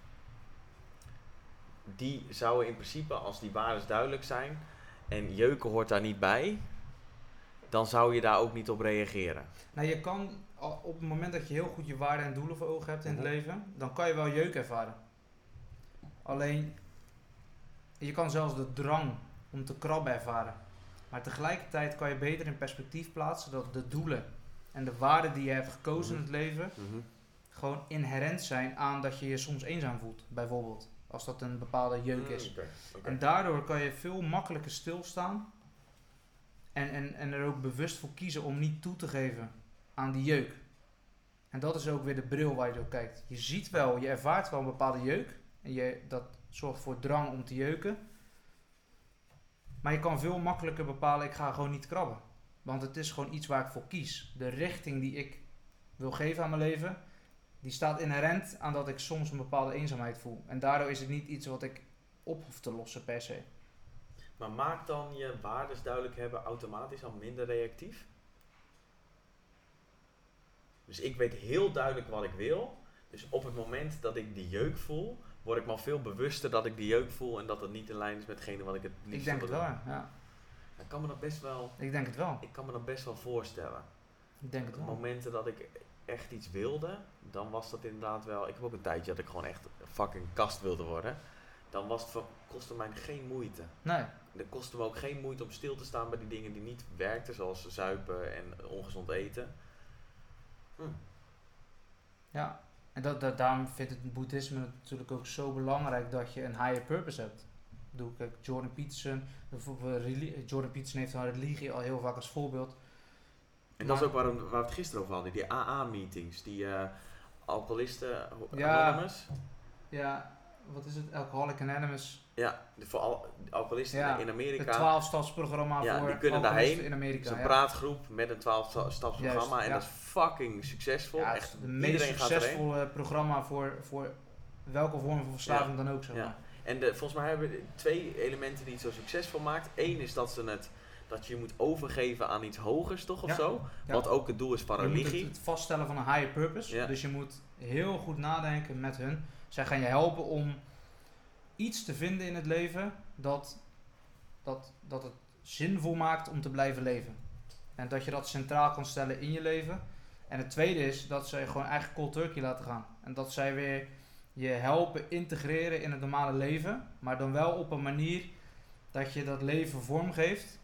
Die zouden in principe, als die waardes duidelijk zijn en jeuken hoort daar niet bij, dan zou je daar ook niet op reageren. Nou, je kan op het moment dat je heel goed je waarden en doelen voor ogen hebt in het Mhm. leven, dan kan je wel jeuk ervaren. Alleen, je kan zelfs de drang om te krabben ervaren. Maar tegelijkertijd kan je beter in perspectief plaatsen dat de doelen en de waarden die je hebt gekozen in het leven gewoon inherent zijn aan dat je je soms eenzaam voelt, bijvoorbeeld. Als dat een bepaalde jeuk is. Mm, oké. En daardoor kan je veel makkelijker stilstaan. En, en, en er ook bewust voor kiezen om niet toe te geven aan die jeuk. En dat is ook weer de bril waar je door kijkt. Je ziet wel, je ervaart wel een bepaalde jeuk. En je, dat zorgt voor drang om te jeuken. Maar je kan veel makkelijker bepalen, ik ga gewoon niet krabben. Want het is gewoon iets waar ik voor kies. De richting die ik wil geven aan mijn leven, die staat inherent aan dat ik soms een bepaalde eenzaamheid voel. En daardoor is het niet iets wat ik op hoef te lossen per se. Maar maakt dan je waardes duidelijk hebben automatisch al minder reactief? Dus ik weet heel duidelijk wat ik wil. Dus op het moment dat ik die jeuk voel, word ik me al veel bewuster dat ik die jeuk voel en dat het niet in lijn is met hetgene wat ik het liefst Ik denk het wel, ja. Ik kan me dat best wel, Ik denk het wel. ik kan me dat best wel voorstellen. Ik denk het Op wel. momenten dat ik echt iets wilde, dan was dat inderdaad wel. Ik heb ook een tijdje dat ik gewoon echt fucking kast wilde worden. Dan was het voor, kostte mij geen moeite. Nee, Het kostte me ook geen moeite om stil te staan bij die dingen die niet werkten, zoals zuipen en ongezond eten. Ja. En dat, dat, daarom vindt het boeddhisme natuurlijk ook zo belangrijk dat je een higher purpose hebt. Ik bedoel, kijk, Jordan Peterson, bijvoorbeeld Jordan Peterson heeft een religie al heel vaak als voorbeeld. En dat is ook waarom, waar we het gisteren over hadden, die AA-meetings, die eh alcoholisten, Ja. Anonymous. Ja, wat is het? Alcoholic Anonymous. Ja, de, voor al, alcoholisten Ja, in Het Amerika. 12-stapsprogramma Ja, voor die kunnen alcoholisten daarheen. in Het Amerika. is een ja. praatgroep met een 12-stapsprogramma Juist, en ja. dat is fucking succesvol. Ja, het Echt, het meest succesvolle programma voor, voor welke vorm van verslaving dan ook. Zeg maar. En de, volgens mij hebben we twee elementen die het zo succesvol maakt. Eén is dat ze het dat je moet overgeven aan iets hogers, toch? Of Ja. zo? Ja. Wat ook het doel is van Je moet het, religie. het vaststellen van een higher purpose. Ja. Dus je moet heel goed nadenken met hun. Zij gaan je helpen om iets te vinden in het leven dat, dat, dat het zinvol maakt om te blijven leven. En dat je dat centraal kan stellen in je leven. En het tweede is dat zij gewoon eigen cold turkey laten gaan. En dat zij weer je helpen integreren in het normale leven. Maar dan wel op een manier dat je dat leven vormgeeft.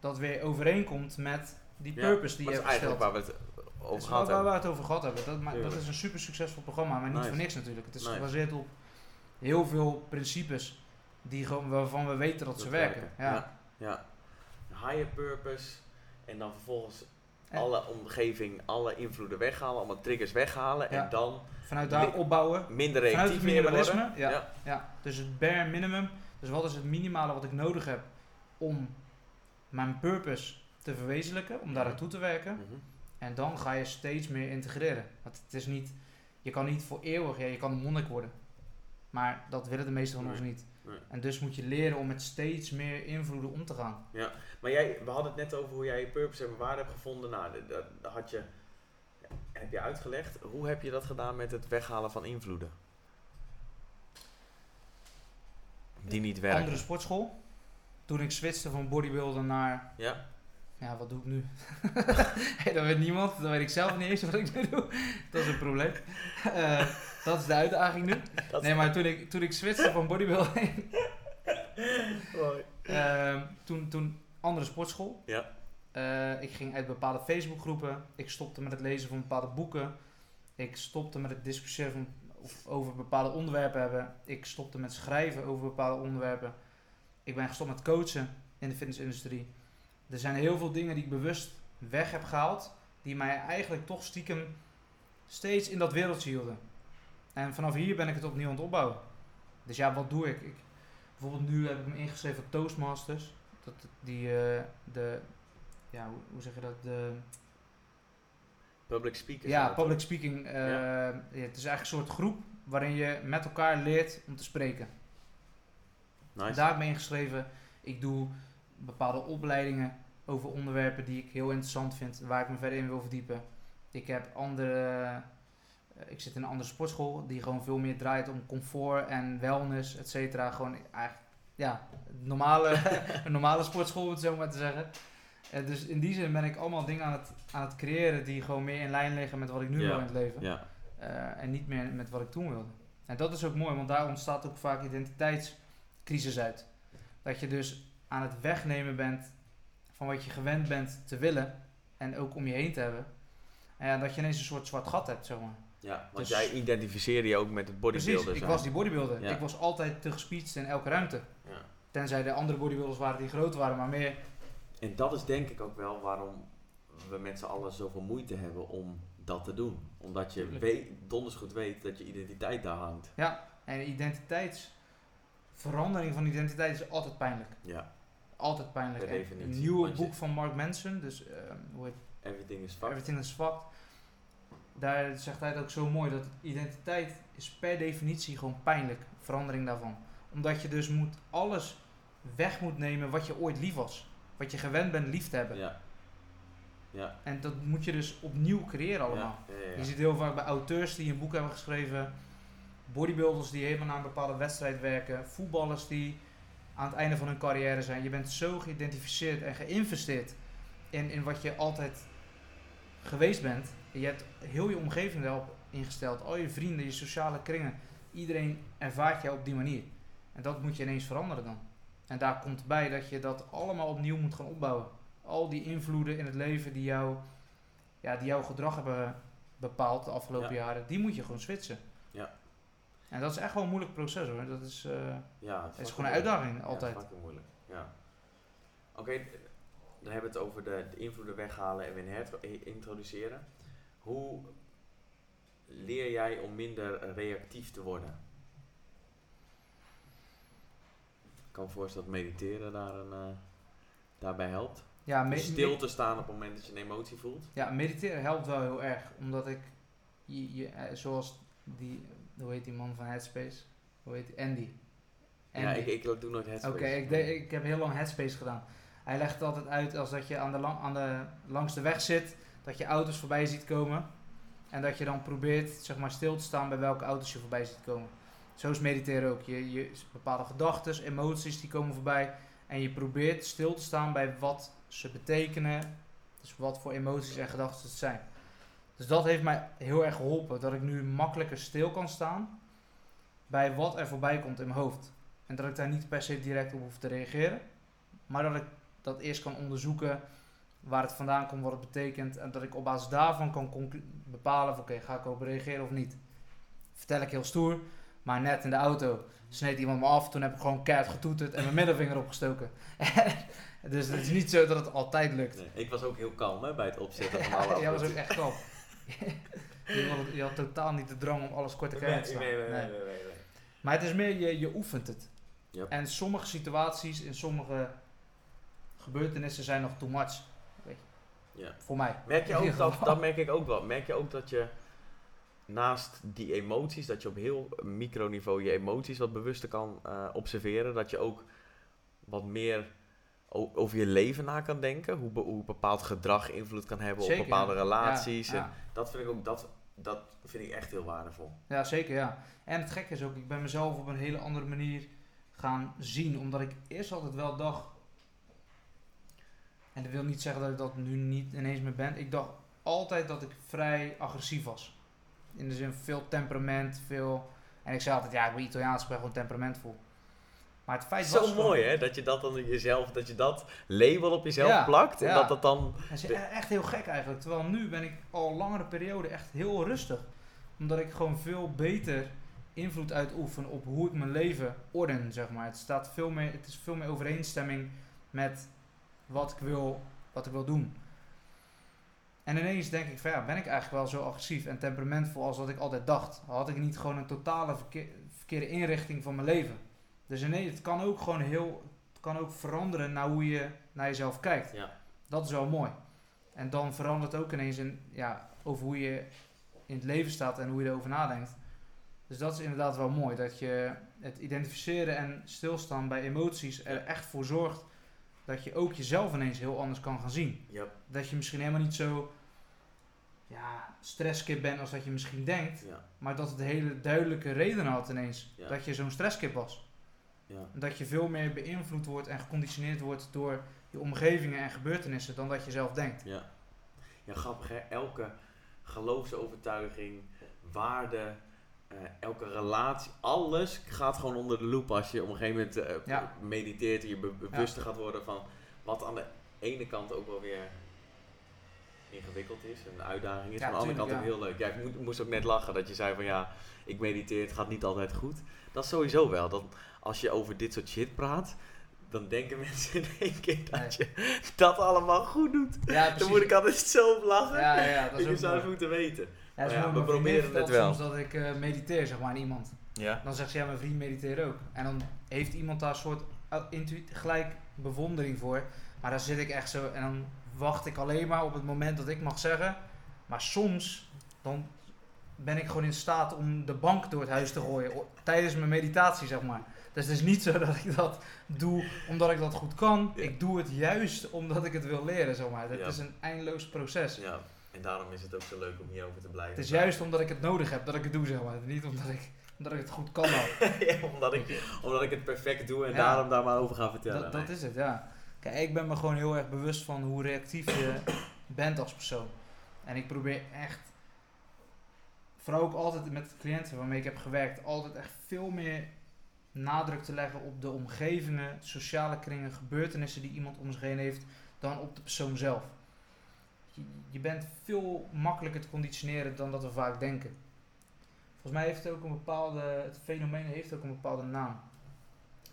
Dat weer overeenkomt met die Ja, purpose die dat je is hebt eigenlijk gesteld. waar we het Dat over gehad waar, waar hebben. we het over gehad hebben. Dat, maar, dat is een super succesvol programma, maar niet Nice. voor niks natuurlijk. Het is Nice. gebaseerd op heel veel principes die gewoon, waarvan we weten dat, ze werken. Ja. Ja. ja. Higher purpose. En dan vervolgens En- alle omgeving, alle invloeden weghalen, allemaal triggers weghalen. Ja. En dan Vanuit daar opbouwen. minder Vanuit reactief het leren minimalisme. Ja. ja. Dus het bare minimum. Dus wat is het minimale wat ik nodig heb om mijn purpose te verwezenlijken, om daar Mhm. naartoe te werken. Mhm. En dan ga je steeds meer integreren. Want het is niet, je kan niet voor eeuwig, ja, je kan een monnik worden. Maar dat willen de meesten van Nee. ons niet. Nee. En dus moet je leren om met steeds meer invloeden om te gaan. Maar jij, we hadden het net over hoe jij je purpose en waarde hebt gevonden. Nou, dat- dat, had je, ja, heb je uitgelegd. Hoe heb je dat gedaan met het weghalen van invloeden? Die niet werken. Andere sportschool. Toen ik switchte van bodybuilden naar, Ja? Ja wat doe ik nu? hey, dat weet niemand, dat weet ik zelf niet eens wat ik nu doe. Dat is een probleem. Eh, dat is de uitdaging nu. Nee, maar toen ik, toen ik switchte van bodybuilding, Mooi. Ehm, toen, toen andere sportschool. Ja. Eh, ik ging uit bepaalde Facebookgroepen. Ik stopte met het lezen van bepaalde boeken. Ik stopte met het discussiëren van, of over bepaalde onderwerpen hebben. Ik stopte met schrijven over bepaalde onderwerpen. Ik ben gestopt met coachen in de fitnessindustrie. Er zijn heel veel dingen die ik bewust weg heb gehaald. Die mij eigenlijk toch stiekem steeds in dat wereldje hielden. En vanaf hier ben ik het opnieuw aan het opbouwen. Dus ja, wat doe ik? ik bijvoorbeeld nu heb ik me ingeschreven voor Toastmasters. Dat, die, eh, de, ja, hoe, hoe zeg je dat? De, Public speakers. ja, zijn dat, public speaking. eh, ja, het is eigenlijk een soort groep waarin je met elkaar leert om te spreken. Nice. Daar heb ik me ingeschreven. Ik doe bepaalde opleidingen over onderwerpen die ik heel interessant vind, waar ik me verder in wil verdiepen. Ik heb andere, eh, ik zit in een andere sportschool die gewoon veel meer draait om comfort en wellness, et cetera. Gewoon eigenlijk, ja, een normale, een normale sportschool, om het zo maar te zeggen. Eh, dus in die zin ben ik allemaal dingen aan het, aan het creëren die gewoon meer in lijn liggen met wat ik nu wil in het leven. Eh, en niet meer met wat ik toen wilde. En dat is ook mooi, want daar ontstaat ook vaak identiteitscrisis uit. Dat je dus aan het wegnemen bent van wat je gewend bent te willen en ook om je heen te hebben. En ja, dat je ineens een soort zwart gat hebt, zeg maar. Ja, want Dus- jij identificeerde je ook met het Precies, bodybuilder ik zijn. was die bodybuilder. Ja. Ik was altijd te gespietst in elke ruimte. Ja. Tenzij de andere bodybuilders waren die groot waren, maar meer... En dat is denk ik ook wel waarom we met z'n allen zoveel moeite hebben om dat te doen. Omdat je weet, donders goed weet dat je identiteit daar hangt. En identiteitsverandering van identiteit is altijd pijnlijk. Ja, Altijd pijnlijk. Per En definitie, Een nieuwe boek van Mark Manson, dus ehm, hoe heet everything is fucked. Everything is Fucked. Daar zegt hij het ook zo mooi dat identiteit is per definitie gewoon pijnlijk. Verandering daarvan. Omdat je dus moet alles weg moet nemen wat je ooit lief was. Wat je gewend bent lief te hebben. Ja. Ja. En dat moet je dus opnieuw creëren allemaal. Ja, ja, ja. Je ziet heel vaak bij auteurs die een boek hebben geschreven, bodybuilders die helemaal naar een bepaalde wedstrijd werken, voetballers die aan het einde van hun carrière zijn. Je bent zo geïdentificeerd en geïnvesteerd in, in wat je altijd geweest bent. En je hebt heel je omgeving daarop ingesteld, al je vrienden, je sociale kringen. Iedereen ervaart jou op die manier. En dat moet je ineens veranderen dan. En daar komt bij dat je dat allemaal opnieuw moet gaan opbouwen. Al die invloeden in het leven die, jou, ja, die jouw gedrag hebben bepaald de afgelopen Ja. jaren, die moet je gewoon switchen. Ja. En dat is echt wel een moeilijk proces hoor. Dat is, eh, Ja, het is gewoon een uitdaging Ja, altijd. fucking moeilijk. Ja. Oké, dan hebben we het over de, de invloeden weghalen en weer introduceren. Hoe leer jij om minder reactief te worden? Ik kan me voorstellen dat mediteren daar een, eh, daarbij helpt. ja, Stil te staan op het moment dat je een emotie voelt. Ja, mediteren helpt wel heel erg. Omdat ik, je, je, eh, zoals die, hoe heet die man van Headspace? Hoe heet die? Andy. Ja, ik, ik doe nooit headspace. Oké, ik, de- ik heb heel lang Headspace gedaan. Hij legt het altijd uit als dat je aan de, lang, aan de langs de weg zit, dat je auto's voorbij ziet komen. En dat je dan probeert zeg maar, stil te staan bij welke auto's je voorbij ziet komen. Zo is mediteren ook. Je, je bepaalde gedachten, emoties die komen voorbij. En je probeert stil te staan bij wat ze betekenen. Dus wat voor emoties en gedachten het zijn. Dus dat heeft mij heel erg geholpen. Dat ik nu makkelijker stil kan staan bij wat er voorbij komt in mijn hoofd. En dat ik daar niet per se direct op hoef te reageren. Maar dat ik dat eerst kan onderzoeken waar het vandaan komt, wat het betekent. En dat ik op basis daarvan kan bepalen van oké, ga ik erop reageren of niet. Vertel ik heel stoer, maar net in de auto sneed iemand me af. Toen heb ik gewoon keihard getoeterd en mijn middelvinger opgestoken. dus het is niet zo dat het altijd lukt. Nee, ik was ook heel kalm hè, bij het opzetten van alle Jij was ook echt knap. je, had, je had totaal niet de drang om alles kort te krijgen Nee, nee, nee, Nee. nee, nee, nee. Maar het is meer, je, je oefent het. Yep. En sommige situaties, in sommige gebeurtenissen zijn nog too much. Ja. Voor mij. Merk je ook dat, dat merk ik ook wel. Merk je ook dat je naast die emoties, dat je op heel microniveau je emoties wat bewuster kan eh, observeren, dat je ook wat meer over je leven na kan denken, hoe, be- hoe bepaald gedrag invloed kan hebben Zeker, op bepaalde relaties. En dat vind ik ook, dat, dat vind ik echt heel waardevol. ja, zeker ja. En het gekke is ook, ik ben mezelf op een hele andere manier gaan zien. Omdat ik eerst altijd wel dacht... En dat wil niet zeggen dat ik dat nu niet ineens meer ben. Ik dacht altijd dat ik vrij agressief was. In de zin veel temperament, veel... En ik zei altijd, ja, ik ben Italiaans, ik ben gewoon temperamentvol. Maar het feit Zo mooi hè, dat je dat dan jezelf, dat je dat label op jezelf Ja, plakt en ja. dat dat dan... Dat is e- echt heel gek eigenlijk. Terwijl nu ben ik al langere periode echt heel rustig. Omdat ik gewoon veel beter invloed uitoefen op hoe ik mijn leven orden, zeg maar. Het, staat veel meer, het is veel meer overeenstemming met wat ik wil, wat ik wil doen. En ineens denk ik van ja, ben ik eigenlijk wel zo agressief en temperamentvol als wat ik altijd dacht. Had ik niet gewoon een totale verkeer- verkeerde inrichting van mijn leven. Dus ineens, het kan ook gewoon heel, het kan ook veranderen naar hoe je naar jezelf kijkt. Ja. Dat is wel mooi. En dan verandert ook ineens in, ja, over hoe je in het leven staat en hoe je erover nadenkt. Dus dat is inderdaad wel mooi. Dat je het identificeren en stilstaan bij emoties er echt voor zorgt dat je ook jezelf ineens heel anders kan gaan zien. Ja, Dat je misschien helemaal niet zo ja, stresskip bent als dat je misschien denkt. ja, Maar dat het hele duidelijke redenen had ineens. Ja. Dat je zo'n stresskip was. Ja. En Dat je veel meer beïnvloed wordt en geconditioneerd wordt door je omgevingen en gebeurtenissen dan dat je zelf denkt. Ja. Ja, grappig hè. Elke geloofsovertuiging, waarde, eh, elke relatie, alles gaat gewoon onder de loep als je op een gegeven moment eh, Ja. mediteert en je be- bewuster gaat worden van wat aan de ene kant ook wel weer ingewikkeld is, een uitdaging is. Maar aan de andere kant ook heel leuk. Ja, ik moest ook net lachen dat je zei van ja, ik mediteer, het gaat niet altijd goed. Dat is sowieso wel. Dat als je over dit soort shit praat, dan denken mensen in één keer dat Nee. je dat allemaal goed doet. Ja, Dan moet ik altijd zo op lachen. Ja, ja, dat is ook zou het moeten weten. Ja, dat is Ja, mooi. we proberen het wel. soms dat ik eh, mediteer, zeg maar, aan iemand. Ja. Dan zegt ze, ja, mijn vriend mediteert ook. En dan heeft iemand daar een soort uh, intu- gelijk bewondering voor. Maar dan zit ik echt zo en dan wacht ik alleen maar op het moment dat ik mag zeggen. Maar soms, dan ben ik gewoon in staat om de bank door het huis te gooien. Tijdens mijn meditatie, zeg maar. Dus het is niet zo dat ik dat doe omdat ik dat goed kan. Ja. Ik doe het juist omdat ik het wil leren, zeg maar. Het Ja. is een eindeloos proces. ja. En daarom is het ook zo leuk om hierover te blijven. Het is juist omdat ik het nodig heb dat ik het doe, zeg maar. Niet omdat ik, omdat ik het goed kan ja, omdat, ik, omdat ik het perfect doe en Ja. daarom daar maar over ga vertellen. Dat, dat Nee. is het, ja. Kijk, ik ben me gewoon heel erg bewust van hoe reactief je bent als persoon. En ik probeer echt, vooral ook altijd met cliënten waarmee ik heb gewerkt, altijd echt veel meer nadruk te leggen op de omgevingen, sociale kringen, gebeurtenissen die iemand om zich heen heeft, dan op de persoon zelf. Je, je bent veel makkelijker te conditioneren dan dat we vaak denken. Volgens mij heeft het ook een bepaalde, het fenomeen heeft ook een bepaalde naam.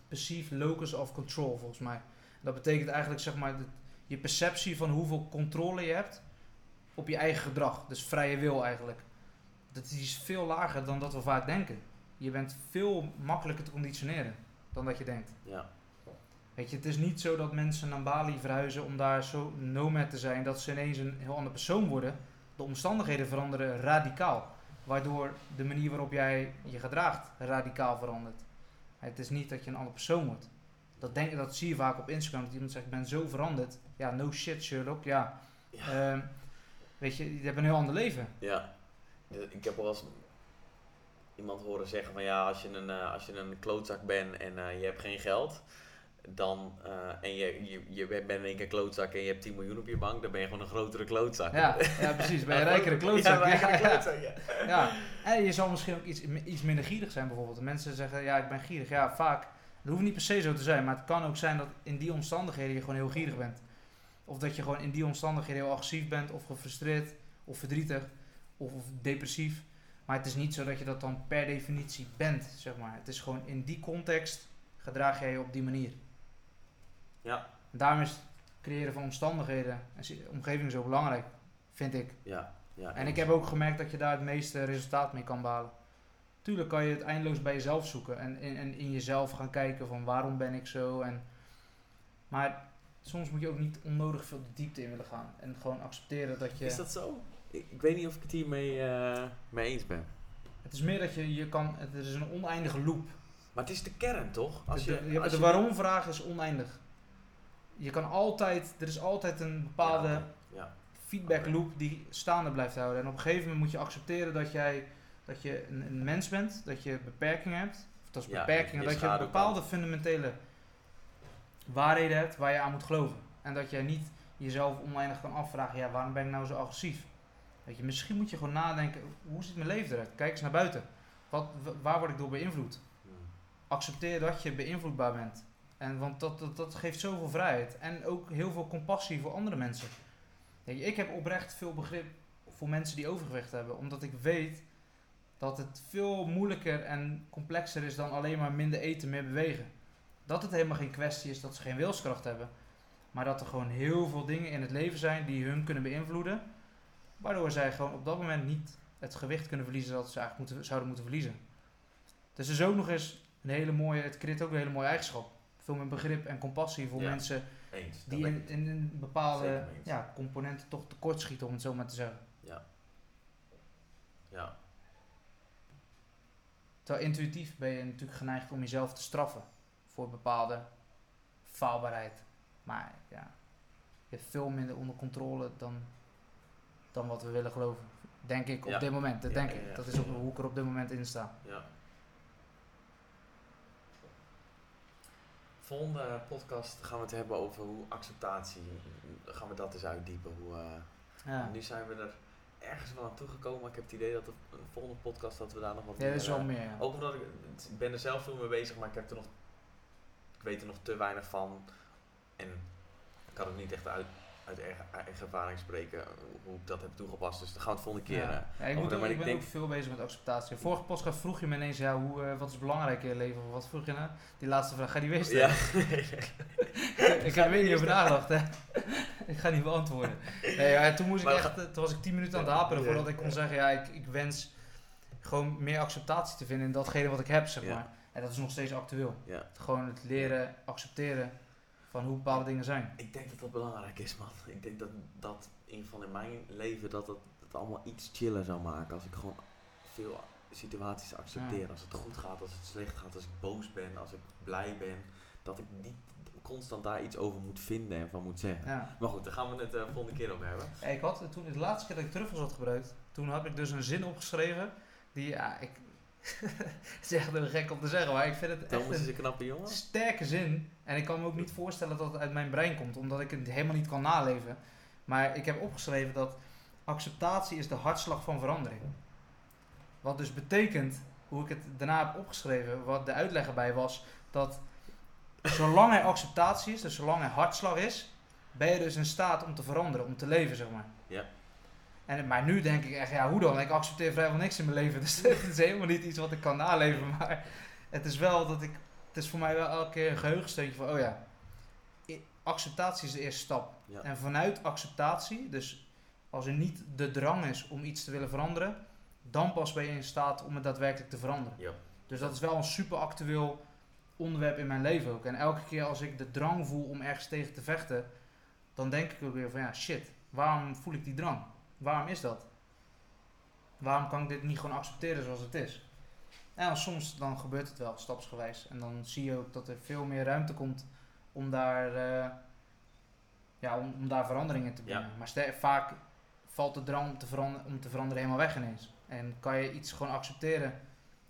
Perceived locus of control, volgens mij. Dat betekent eigenlijk zeg maar dat je perceptie van hoeveel controle je hebt op je eigen gedrag. Dus vrije wil eigenlijk. Dat is veel lager dan dat we vaak denken. Je bent veel makkelijker te conditioneren dan dat je denkt. Ja. Weet je, het is niet zo dat mensen naar Bali verhuizen om daar zo nomad te zijn dat ze ineens een heel ander persoon worden. De omstandigheden veranderen radicaal. Waardoor de manier waarop jij je gedraagt radicaal verandert. Het is niet dat je een ander persoon wordt. Dat, denk, dat zie je vaak op Instagram. Dat iemand zegt, ik ben zo veranderd. Ja, no shit Sherlock. Ja, Ja. Ehm, weet je, je hebt een heel ander leven. Ja, ik heb wel eens iemand horen zeggen van ja, als je een, eh, als je een klootzak bent en eh, je hebt geen geld, dan, eh, en je, je, je bent in één keer klootzak en je hebt 10 miljoen op je bank, dan ben je gewoon een grotere klootzak. Ja, ja precies. Bij een rijkere klootzak. Ja, Ja, rijkere klootzak, ja. Ja, en je zal misschien ook iets, iets minder gierig zijn bijvoorbeeld. Mensen zeggen, ja, ik ben gierig. Ja, vaak. Het hoeft niet per se zo te zijn, maar het kan ook zijn dat in die omstandigheden je gewoon heel gierig bent. Of dat je gewoon in die omstandigheden heel agressief bent, of gefrustreerd, of verdrietig, of, of depressief. Maar het is niet zo dat je dat dan per definitie bent, zeg maar. Het is gewoon in die context gedraag jij je op die manier. Ja, En daarom is het creëren van omstandigheden en omgeving zo belangrijk, vind ik. ja, ja. En ik heb ook gemerkt dat je daar het meeste resultaat mee kan behalen. Tuurlijk kan je het eindeloos bij jezelf zoeken en in, en in jezelf gaan kijken van waarom ben ik zo. En, maar soms moet je ook niet onnodig veel de diepte in willen gaan. En gewoon accepteren dat je... Is dat zo? Ik, weet niet of ik het hiermee eh mee eens ben. Het is meer dat je, je kan... Het is een oneindige loop. Maar het is de kern toch? Als de, je, de, als de je- waarom vraag is oneindig. Je kan altijd... Er is altijd een bepaalde Ja, ja. feedback loop die staande blijft houden. En op een gegeven moment moet je accepteren dat jij dat je een, een mens bent, dat je beperkingen hebt. Of dat is Ja, beperkingen, je dat je bepaalde fundamentele waarheden hebt waar je aan moet geloven. En dat jij niet jezelf oneindig kan afvragen, ja, waarom ben ik nou zo agressief? Weet je, misschien moet je gewoon nadenken, hoe ziet mijn leven eruit? Kijk eens naar buiten. Wat, wa- waar word ik door beïnvloed? Accepteer dat je beïnvloedbaar bent. En want dat, dat, dat geeft zoveel vrijheid. En ook heel veel compassie voor andere mensen. Weet je, ik heb oprecht veel begrip voor mensen die overgewicht hebben. Omdat ik weet dat het veel moeilijker en complexer is dan alleen maar minder eten, meer bewegen. Dat het helemaal geen kwestie is dat ze geen wilskracht hebben. Maar dat er gewoon heel veel dingen in het leven zijn die hun kunnen beïnvloeden. Waardoor zij gewoon op dat moment niet het gewicht kunnen verliezen dat ze eigenlijk moeten, zouden moeten verliezen. Dus er is ook nog eens een hele mooie, het creëert ook een hele mooie eigenschap. Veel meer begrip en compassie voor Ja. mensen Eens. die in, in een bepaalde ja, componenten toch tekort schieten, om het zo maar te zeggen. Ja. Terwijl intuïtief ben je natuurlijk geneigd om jezelf te straffen voor bepaalde faalbaarheid. Maar ja, je hebt veel minder onder controle dan, dan wat we willen geloven. Denk ik op Ja. dit moment. Dat Ja, denk ik. Dat is ook hoe ik er op dit moment in sta. Ja. Volgende podcast gaan we het hebben over hoe acceptatie, gaan we dat eens uitdiepen. Hoe, eh, Ja, Nu zijn we er ergens wel aan toegekomen, maar ik heb het idee dat de de volgende podcast dat we daar nog wat ja dat is meer, wel eh, meer. Ja. Ook omdat ik, ik ben er zelf veel mee bezig, maar ik heb er nog, ik weet er nog te weinig van. En ik kan het niet echt uit, uit eigen, ervaring spreken hoe ik dat heb toegepast. Dus dan gaan we het volgende keer. Ja. eh, Ja, ik, moet Maar ik ben denk- ook veel bezig met acceptatie. Vorige podcast vroeg je me ineens, ja, hoe, eh, wat is belangrijk in je leven? Of wat vroeg je nou? Die laatste vraag, ga die weer stellen? ik heb er weer niet over nagedacht, hè. ik ga niet beantwoorden. Nee, ja, toen, moest ik echt, eh, toen was ik 10 minuten aan het haperen Ja. voordat ik kon zeggen, ja, ik, ik wens gewoon meer acceptatie te vinden in datgene wat ik heb, zeg Ja. maar. En dat is nog steeds actueel. Ja. Gewoon het leren accepteren van hoe bepaalde dingen zijn. Ik denk dat dat belangrijk is, man. Ik denk dat dat in geval in mijn leven dat het, het allemaal iets chiller zou maken. Als ik gewoon veel situaties accepteer. Ja. Als het goed gaat, als het slecht gaat, als ik boos ben, als ik blij ben. Dat ik niet constant daar iets over moet vinden en van moet zeggen. Ja. Maar goed, daar gaan we het de volgende keer over hebben. Ik had toen, de laatste keer dat ik truffels had gebruikt, toen had ik dus een zin opgeschreven. Die, ja, ik. het is echt heel gek om te zeggen, maar ik vind het echt Thomas is een knappe jongen. sterke zin. En ik kan me ook niet voorstellen dat het uit mijn brein komt, omdat ik het helemaal niet kan naleven. Maar ik heb opgeschreven dat acceptatie is de hartslag van verandering. Wat dus betekent, hoe ik het daarna heb opgeschreven, wat de uitleg erbij was, dat zolang er acceptatie is, dus zolang er hartslag is, ben je dus in staat om te veranderen, om te leven, zeg maar. Ja. En, maar nu denk ik echt, ja, hoe dan? Ik accepteer vrijwel niks in mijn leven, dus het is helemaal niet iets wat ik kan naleven. Maar het is wel dat ik, het is voor mij wel elke keer een geheugensteuntje van, oh ja, acceptatie is de eerste stap. Ja. En vanuit acceptatie, dus als er niet de drang is om iets te willen veranderen, dan pas ben je in staat om het daadwerkelijk te veranderen. Ja. Dus dat is wel een super actueel onderwerp in mijn leven ook. En elke keer als ik de drang voel om ergens tegen te vechten, dan denk ik ook weer van ja, shit, waarom voel ik die drang? Waarom is dat? Waarom kan ik dit niet gewoon accepteren zoals het is? En dan soms dan gebeurt het wel, stapsgewijs. En dan zie je ook dat er veel meer ruimte komt om daar, eh, ja, om, om daar veranderingen in te brengen. Maar vaak valt de drang om te, veranderen, om te veranderen helemaal weg ineens. En kan je iets gewoon accepteren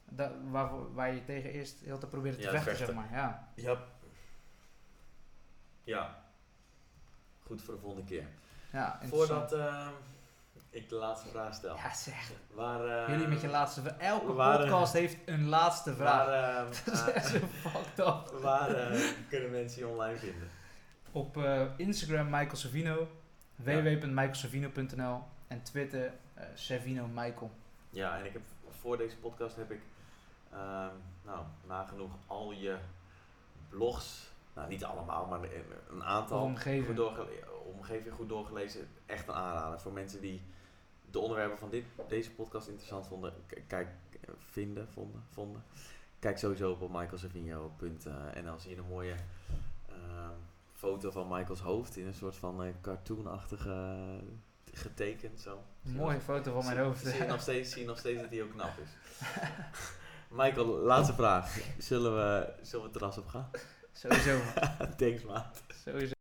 da- waar, waar je tegen eerst heel te proberen te Ja, vechten, vechten. zeg maar. Ja. Ja. Ja. Goed voor de volgende keer. Ja, interessant. Voordat eh, ik de laatste vraag stel. Ja, zeg. Waar, eh, Jullie met je laatste vraag. Elke waar, eh, podcast heeft een laatste vraag. Waar, eh, dat is echt zo fucked up. waar kunnen mensen je online vinden? Op Instagram Michael Savino, Ja. www.michaelsavino.nl en Twitter Savino Michael. Ja, en ik heb voor deze podcast heb ik ehm, nou, nagenoeg al je blogs, nou niet allemaal, maar een, aantal omgeving. goed doorgele- omgeving goed doorgelezen. Echt een aanrader voor mensen die de onderwerpen van dit, deze podcast interessant vonden. Kijk, vinden, vonden, vonden. Kijk sowieso op michaelsavino.nl zie je een mooie ehm, foto van Michaels hoofd in een soort van eh, cartoonachtige eh, getekend zo. Mooie foto van mijn hoofd. Zie je nog steeds, zie je nog steeds dat hij ook knap is. Michael, laatste vraag. Zullen we, zullen we het terras op gaan? Sowieso. Thanks, maat. Sowieso.